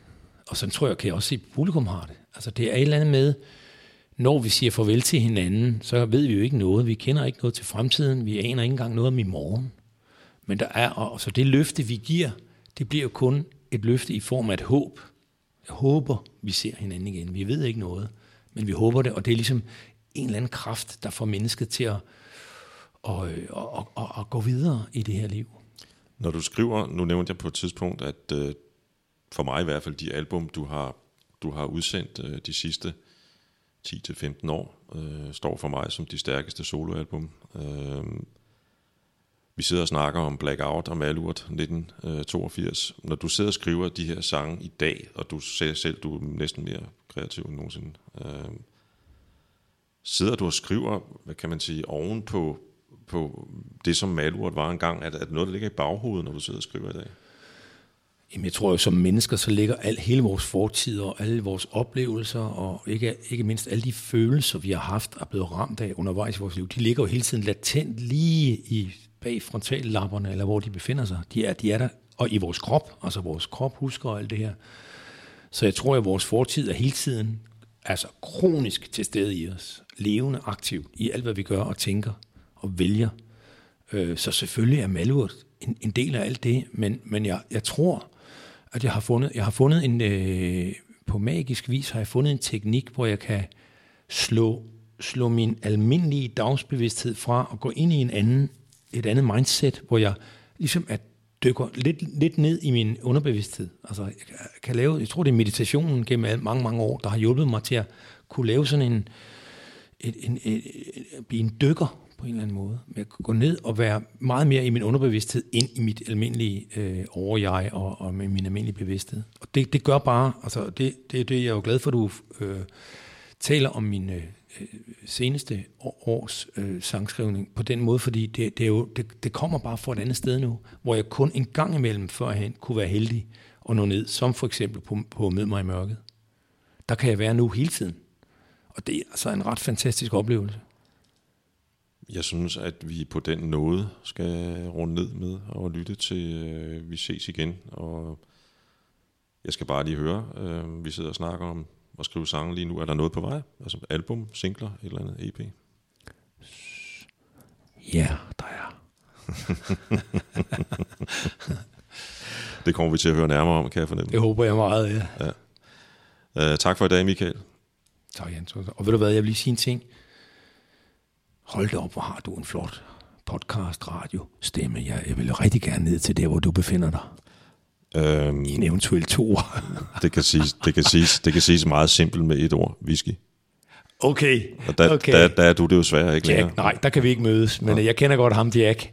Og sådan tror jeg, kan jeg også se, at publikum har det. Altså det er et eller andet med, når vi siger farvel til hinanden, så ved vi jo ikke noget. Vi kender ikke noget til fremtiden. Vi aner ikke engang noget om i morgen. Men der er, og så det løfte, vi giver, det bliver jo kun et løfte i form af et håb. Jeg håber, vi ser hinanden igen. Vi ved ikke noget, men vi håber det, og det er ligesom en eller anden kraft, der får mennesket til at, at, at, at, at, at gå videre i det her liv. Når du skriver, nu nævnte jeg på et tidspunkt, at øh, for mig i hvert fald, de album, du har, du har udsendt øh, de sidste 10-15 år, øh, står for mig som de stærkeste soloalbum. Øh, vi sidder og snakker om Blackout og Malurt 1982. Når du sidder og skriver de her sange i dag, og du ser selv, du er næsten mere kreativ end nogensinde, øh, sidder du og skriver, hvad kan man sige, oven på, det, som Malurt var engang? Er det, er det noget, der ligger i baghovedet, når du sidder og skriver i dag? Jamen, jeg tror jo, som mennesker, så ligger al, hele vores fortid og alle vores oplevelser, og ikke, ikke mindst alle de følelser, vi har haft og blevet ramt af undervejs i vores liv, de ligger jo hele tiden latent lige i bag frontallapperne, eller hvor de befinder sig. De er, de er der, og i vores krop, altså vores krop husker alt det her. Så jeg tror, at vores fortid er hele tiden altså kronisk til stede i os. Levende, aktiv i alt, hvad vi gør og tænker og vælger. Øh, så selvfølgelig er Malurt en, en del af alt det, men, men jeg, jeg tror, at jeg har fundet, jeg har fundet en, øh, på magisk vis har jeg fundet en teknik, hvor jeg kan slå, slå min almindelige dagsbevidsthed fra og gå ind i en anden, et andet mindset, hvor jeg ligesom at dykker lidt, lidt ned i min underbevidsthed. Altså, jeg kan lave, jeg tror, det er meditationen gennem mange, mange år, der har hjulpet mig til at kunne lave sådan en, et, en, et, et, blive en dykker på en eller anden måde. Med at gå ned og være meget mere i min underbevidsthed, ind i mit almindelige øh, overjeg og, og med min almindelige bevidsthed. Og det, det gør bare, altså det, det, det jeg er jo glad for, at du øh, taler om min øh, seneste års øh, sangskrivning på den måde, fordi det, det, er jo, det, det kommer bare fra et andet sted nu, hvor jeg kun en gang imellem førhen kunne være heldig at nå ned, som for eksempel på, på Mød mig i mørket. Der kan jeg være nu hele tiden. Og det er altså en ret fantastisk oplevelse. Jeg synes, at vi på den nåde skal runde ned med og lytte til øh, Vi ses igen. Og jeg skal bare lige høre, øh, vi sidder og snakker om at skrive sange lige nu. Er der noget på vej? Altså album, singler, et eller andet EP? Ja, der er. Det kommer vi til at høre nærmere om, kan jeg fornemme. Det håber jeg meget, ja. Uh, tak for i dag, Michael. Tak, Jens. Og ved du hvad, jeg vil lige sige en ting. Hold da op, hvor har du en flot podcast, radio, stemme. Jeg, jeg vil rigtig gerne ned til der, hvor du befinder dig. Uh, I en eventuel to. det, kan siges, det, kan siges, det kan siges meget simpelt med et ord, whisky. Okay, Og der, okay. der, der er du det jo svært ikke længere. Jack, nej, der kan vi ikke mødes, men jeg kender godt ham, Jack.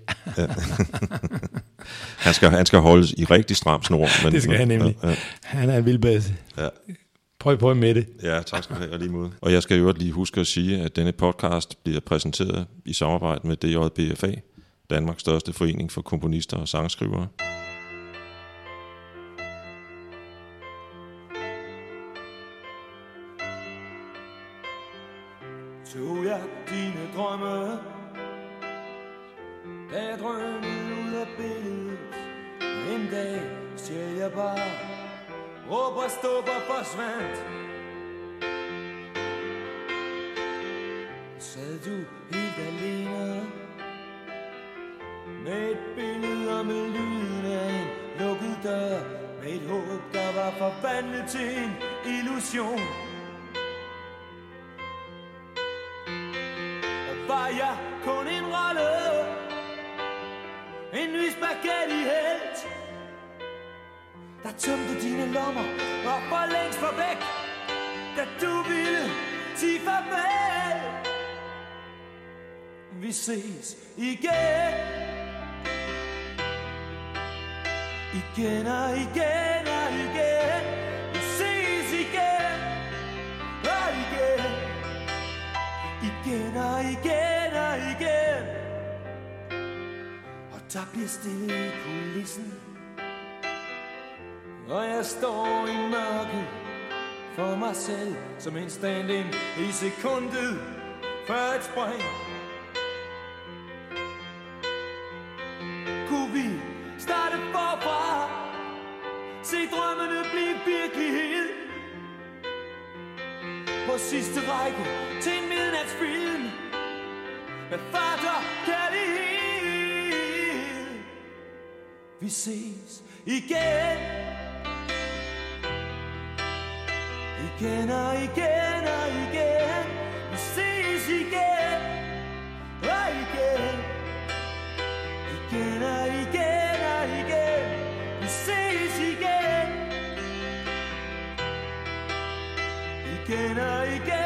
Han skal, han skal holdes i rigtig stram snor. Men, Det skal han nemlig. Ja, ja. Han er en vildbasse. Ja. Prøv, prøv med det. Ja, tak skal du have, og lige måde. Og jeg skal jo lige huske at sige, at denne podcast bliver præsenteret i samarbejde med DJBFA, Danmarks største forening for komponister og sangskrivere. Tog jeg dine drømme Da jeg drømmede ud af billedet En dag stjal jeg bare råber, stupper, forsvandt. Sad du helt alene med et billede og med lyden af en lukket dør. Med et håb, der var forvandlet til en illusion. Tømte dine lommer og for længst var væk Da du ville sige farvel. Vi ses igen. Igen og igen og igen. Vi ses igen. Og igen. Igen og igen og igen. Og der bliver stille i kulissen. Og jeg står i mørket for mig selv Som en stand-in i sekundet før et spring. Kunne vi starte forfra? Se drømmene blive virkelighed. På sidste række til en midnatsfilm. Med fart og kærlighed. Vi ses igen. Igen og igen og igen Vi ses igen og igen Igen og igen og igen Vi ses igen Igen og igen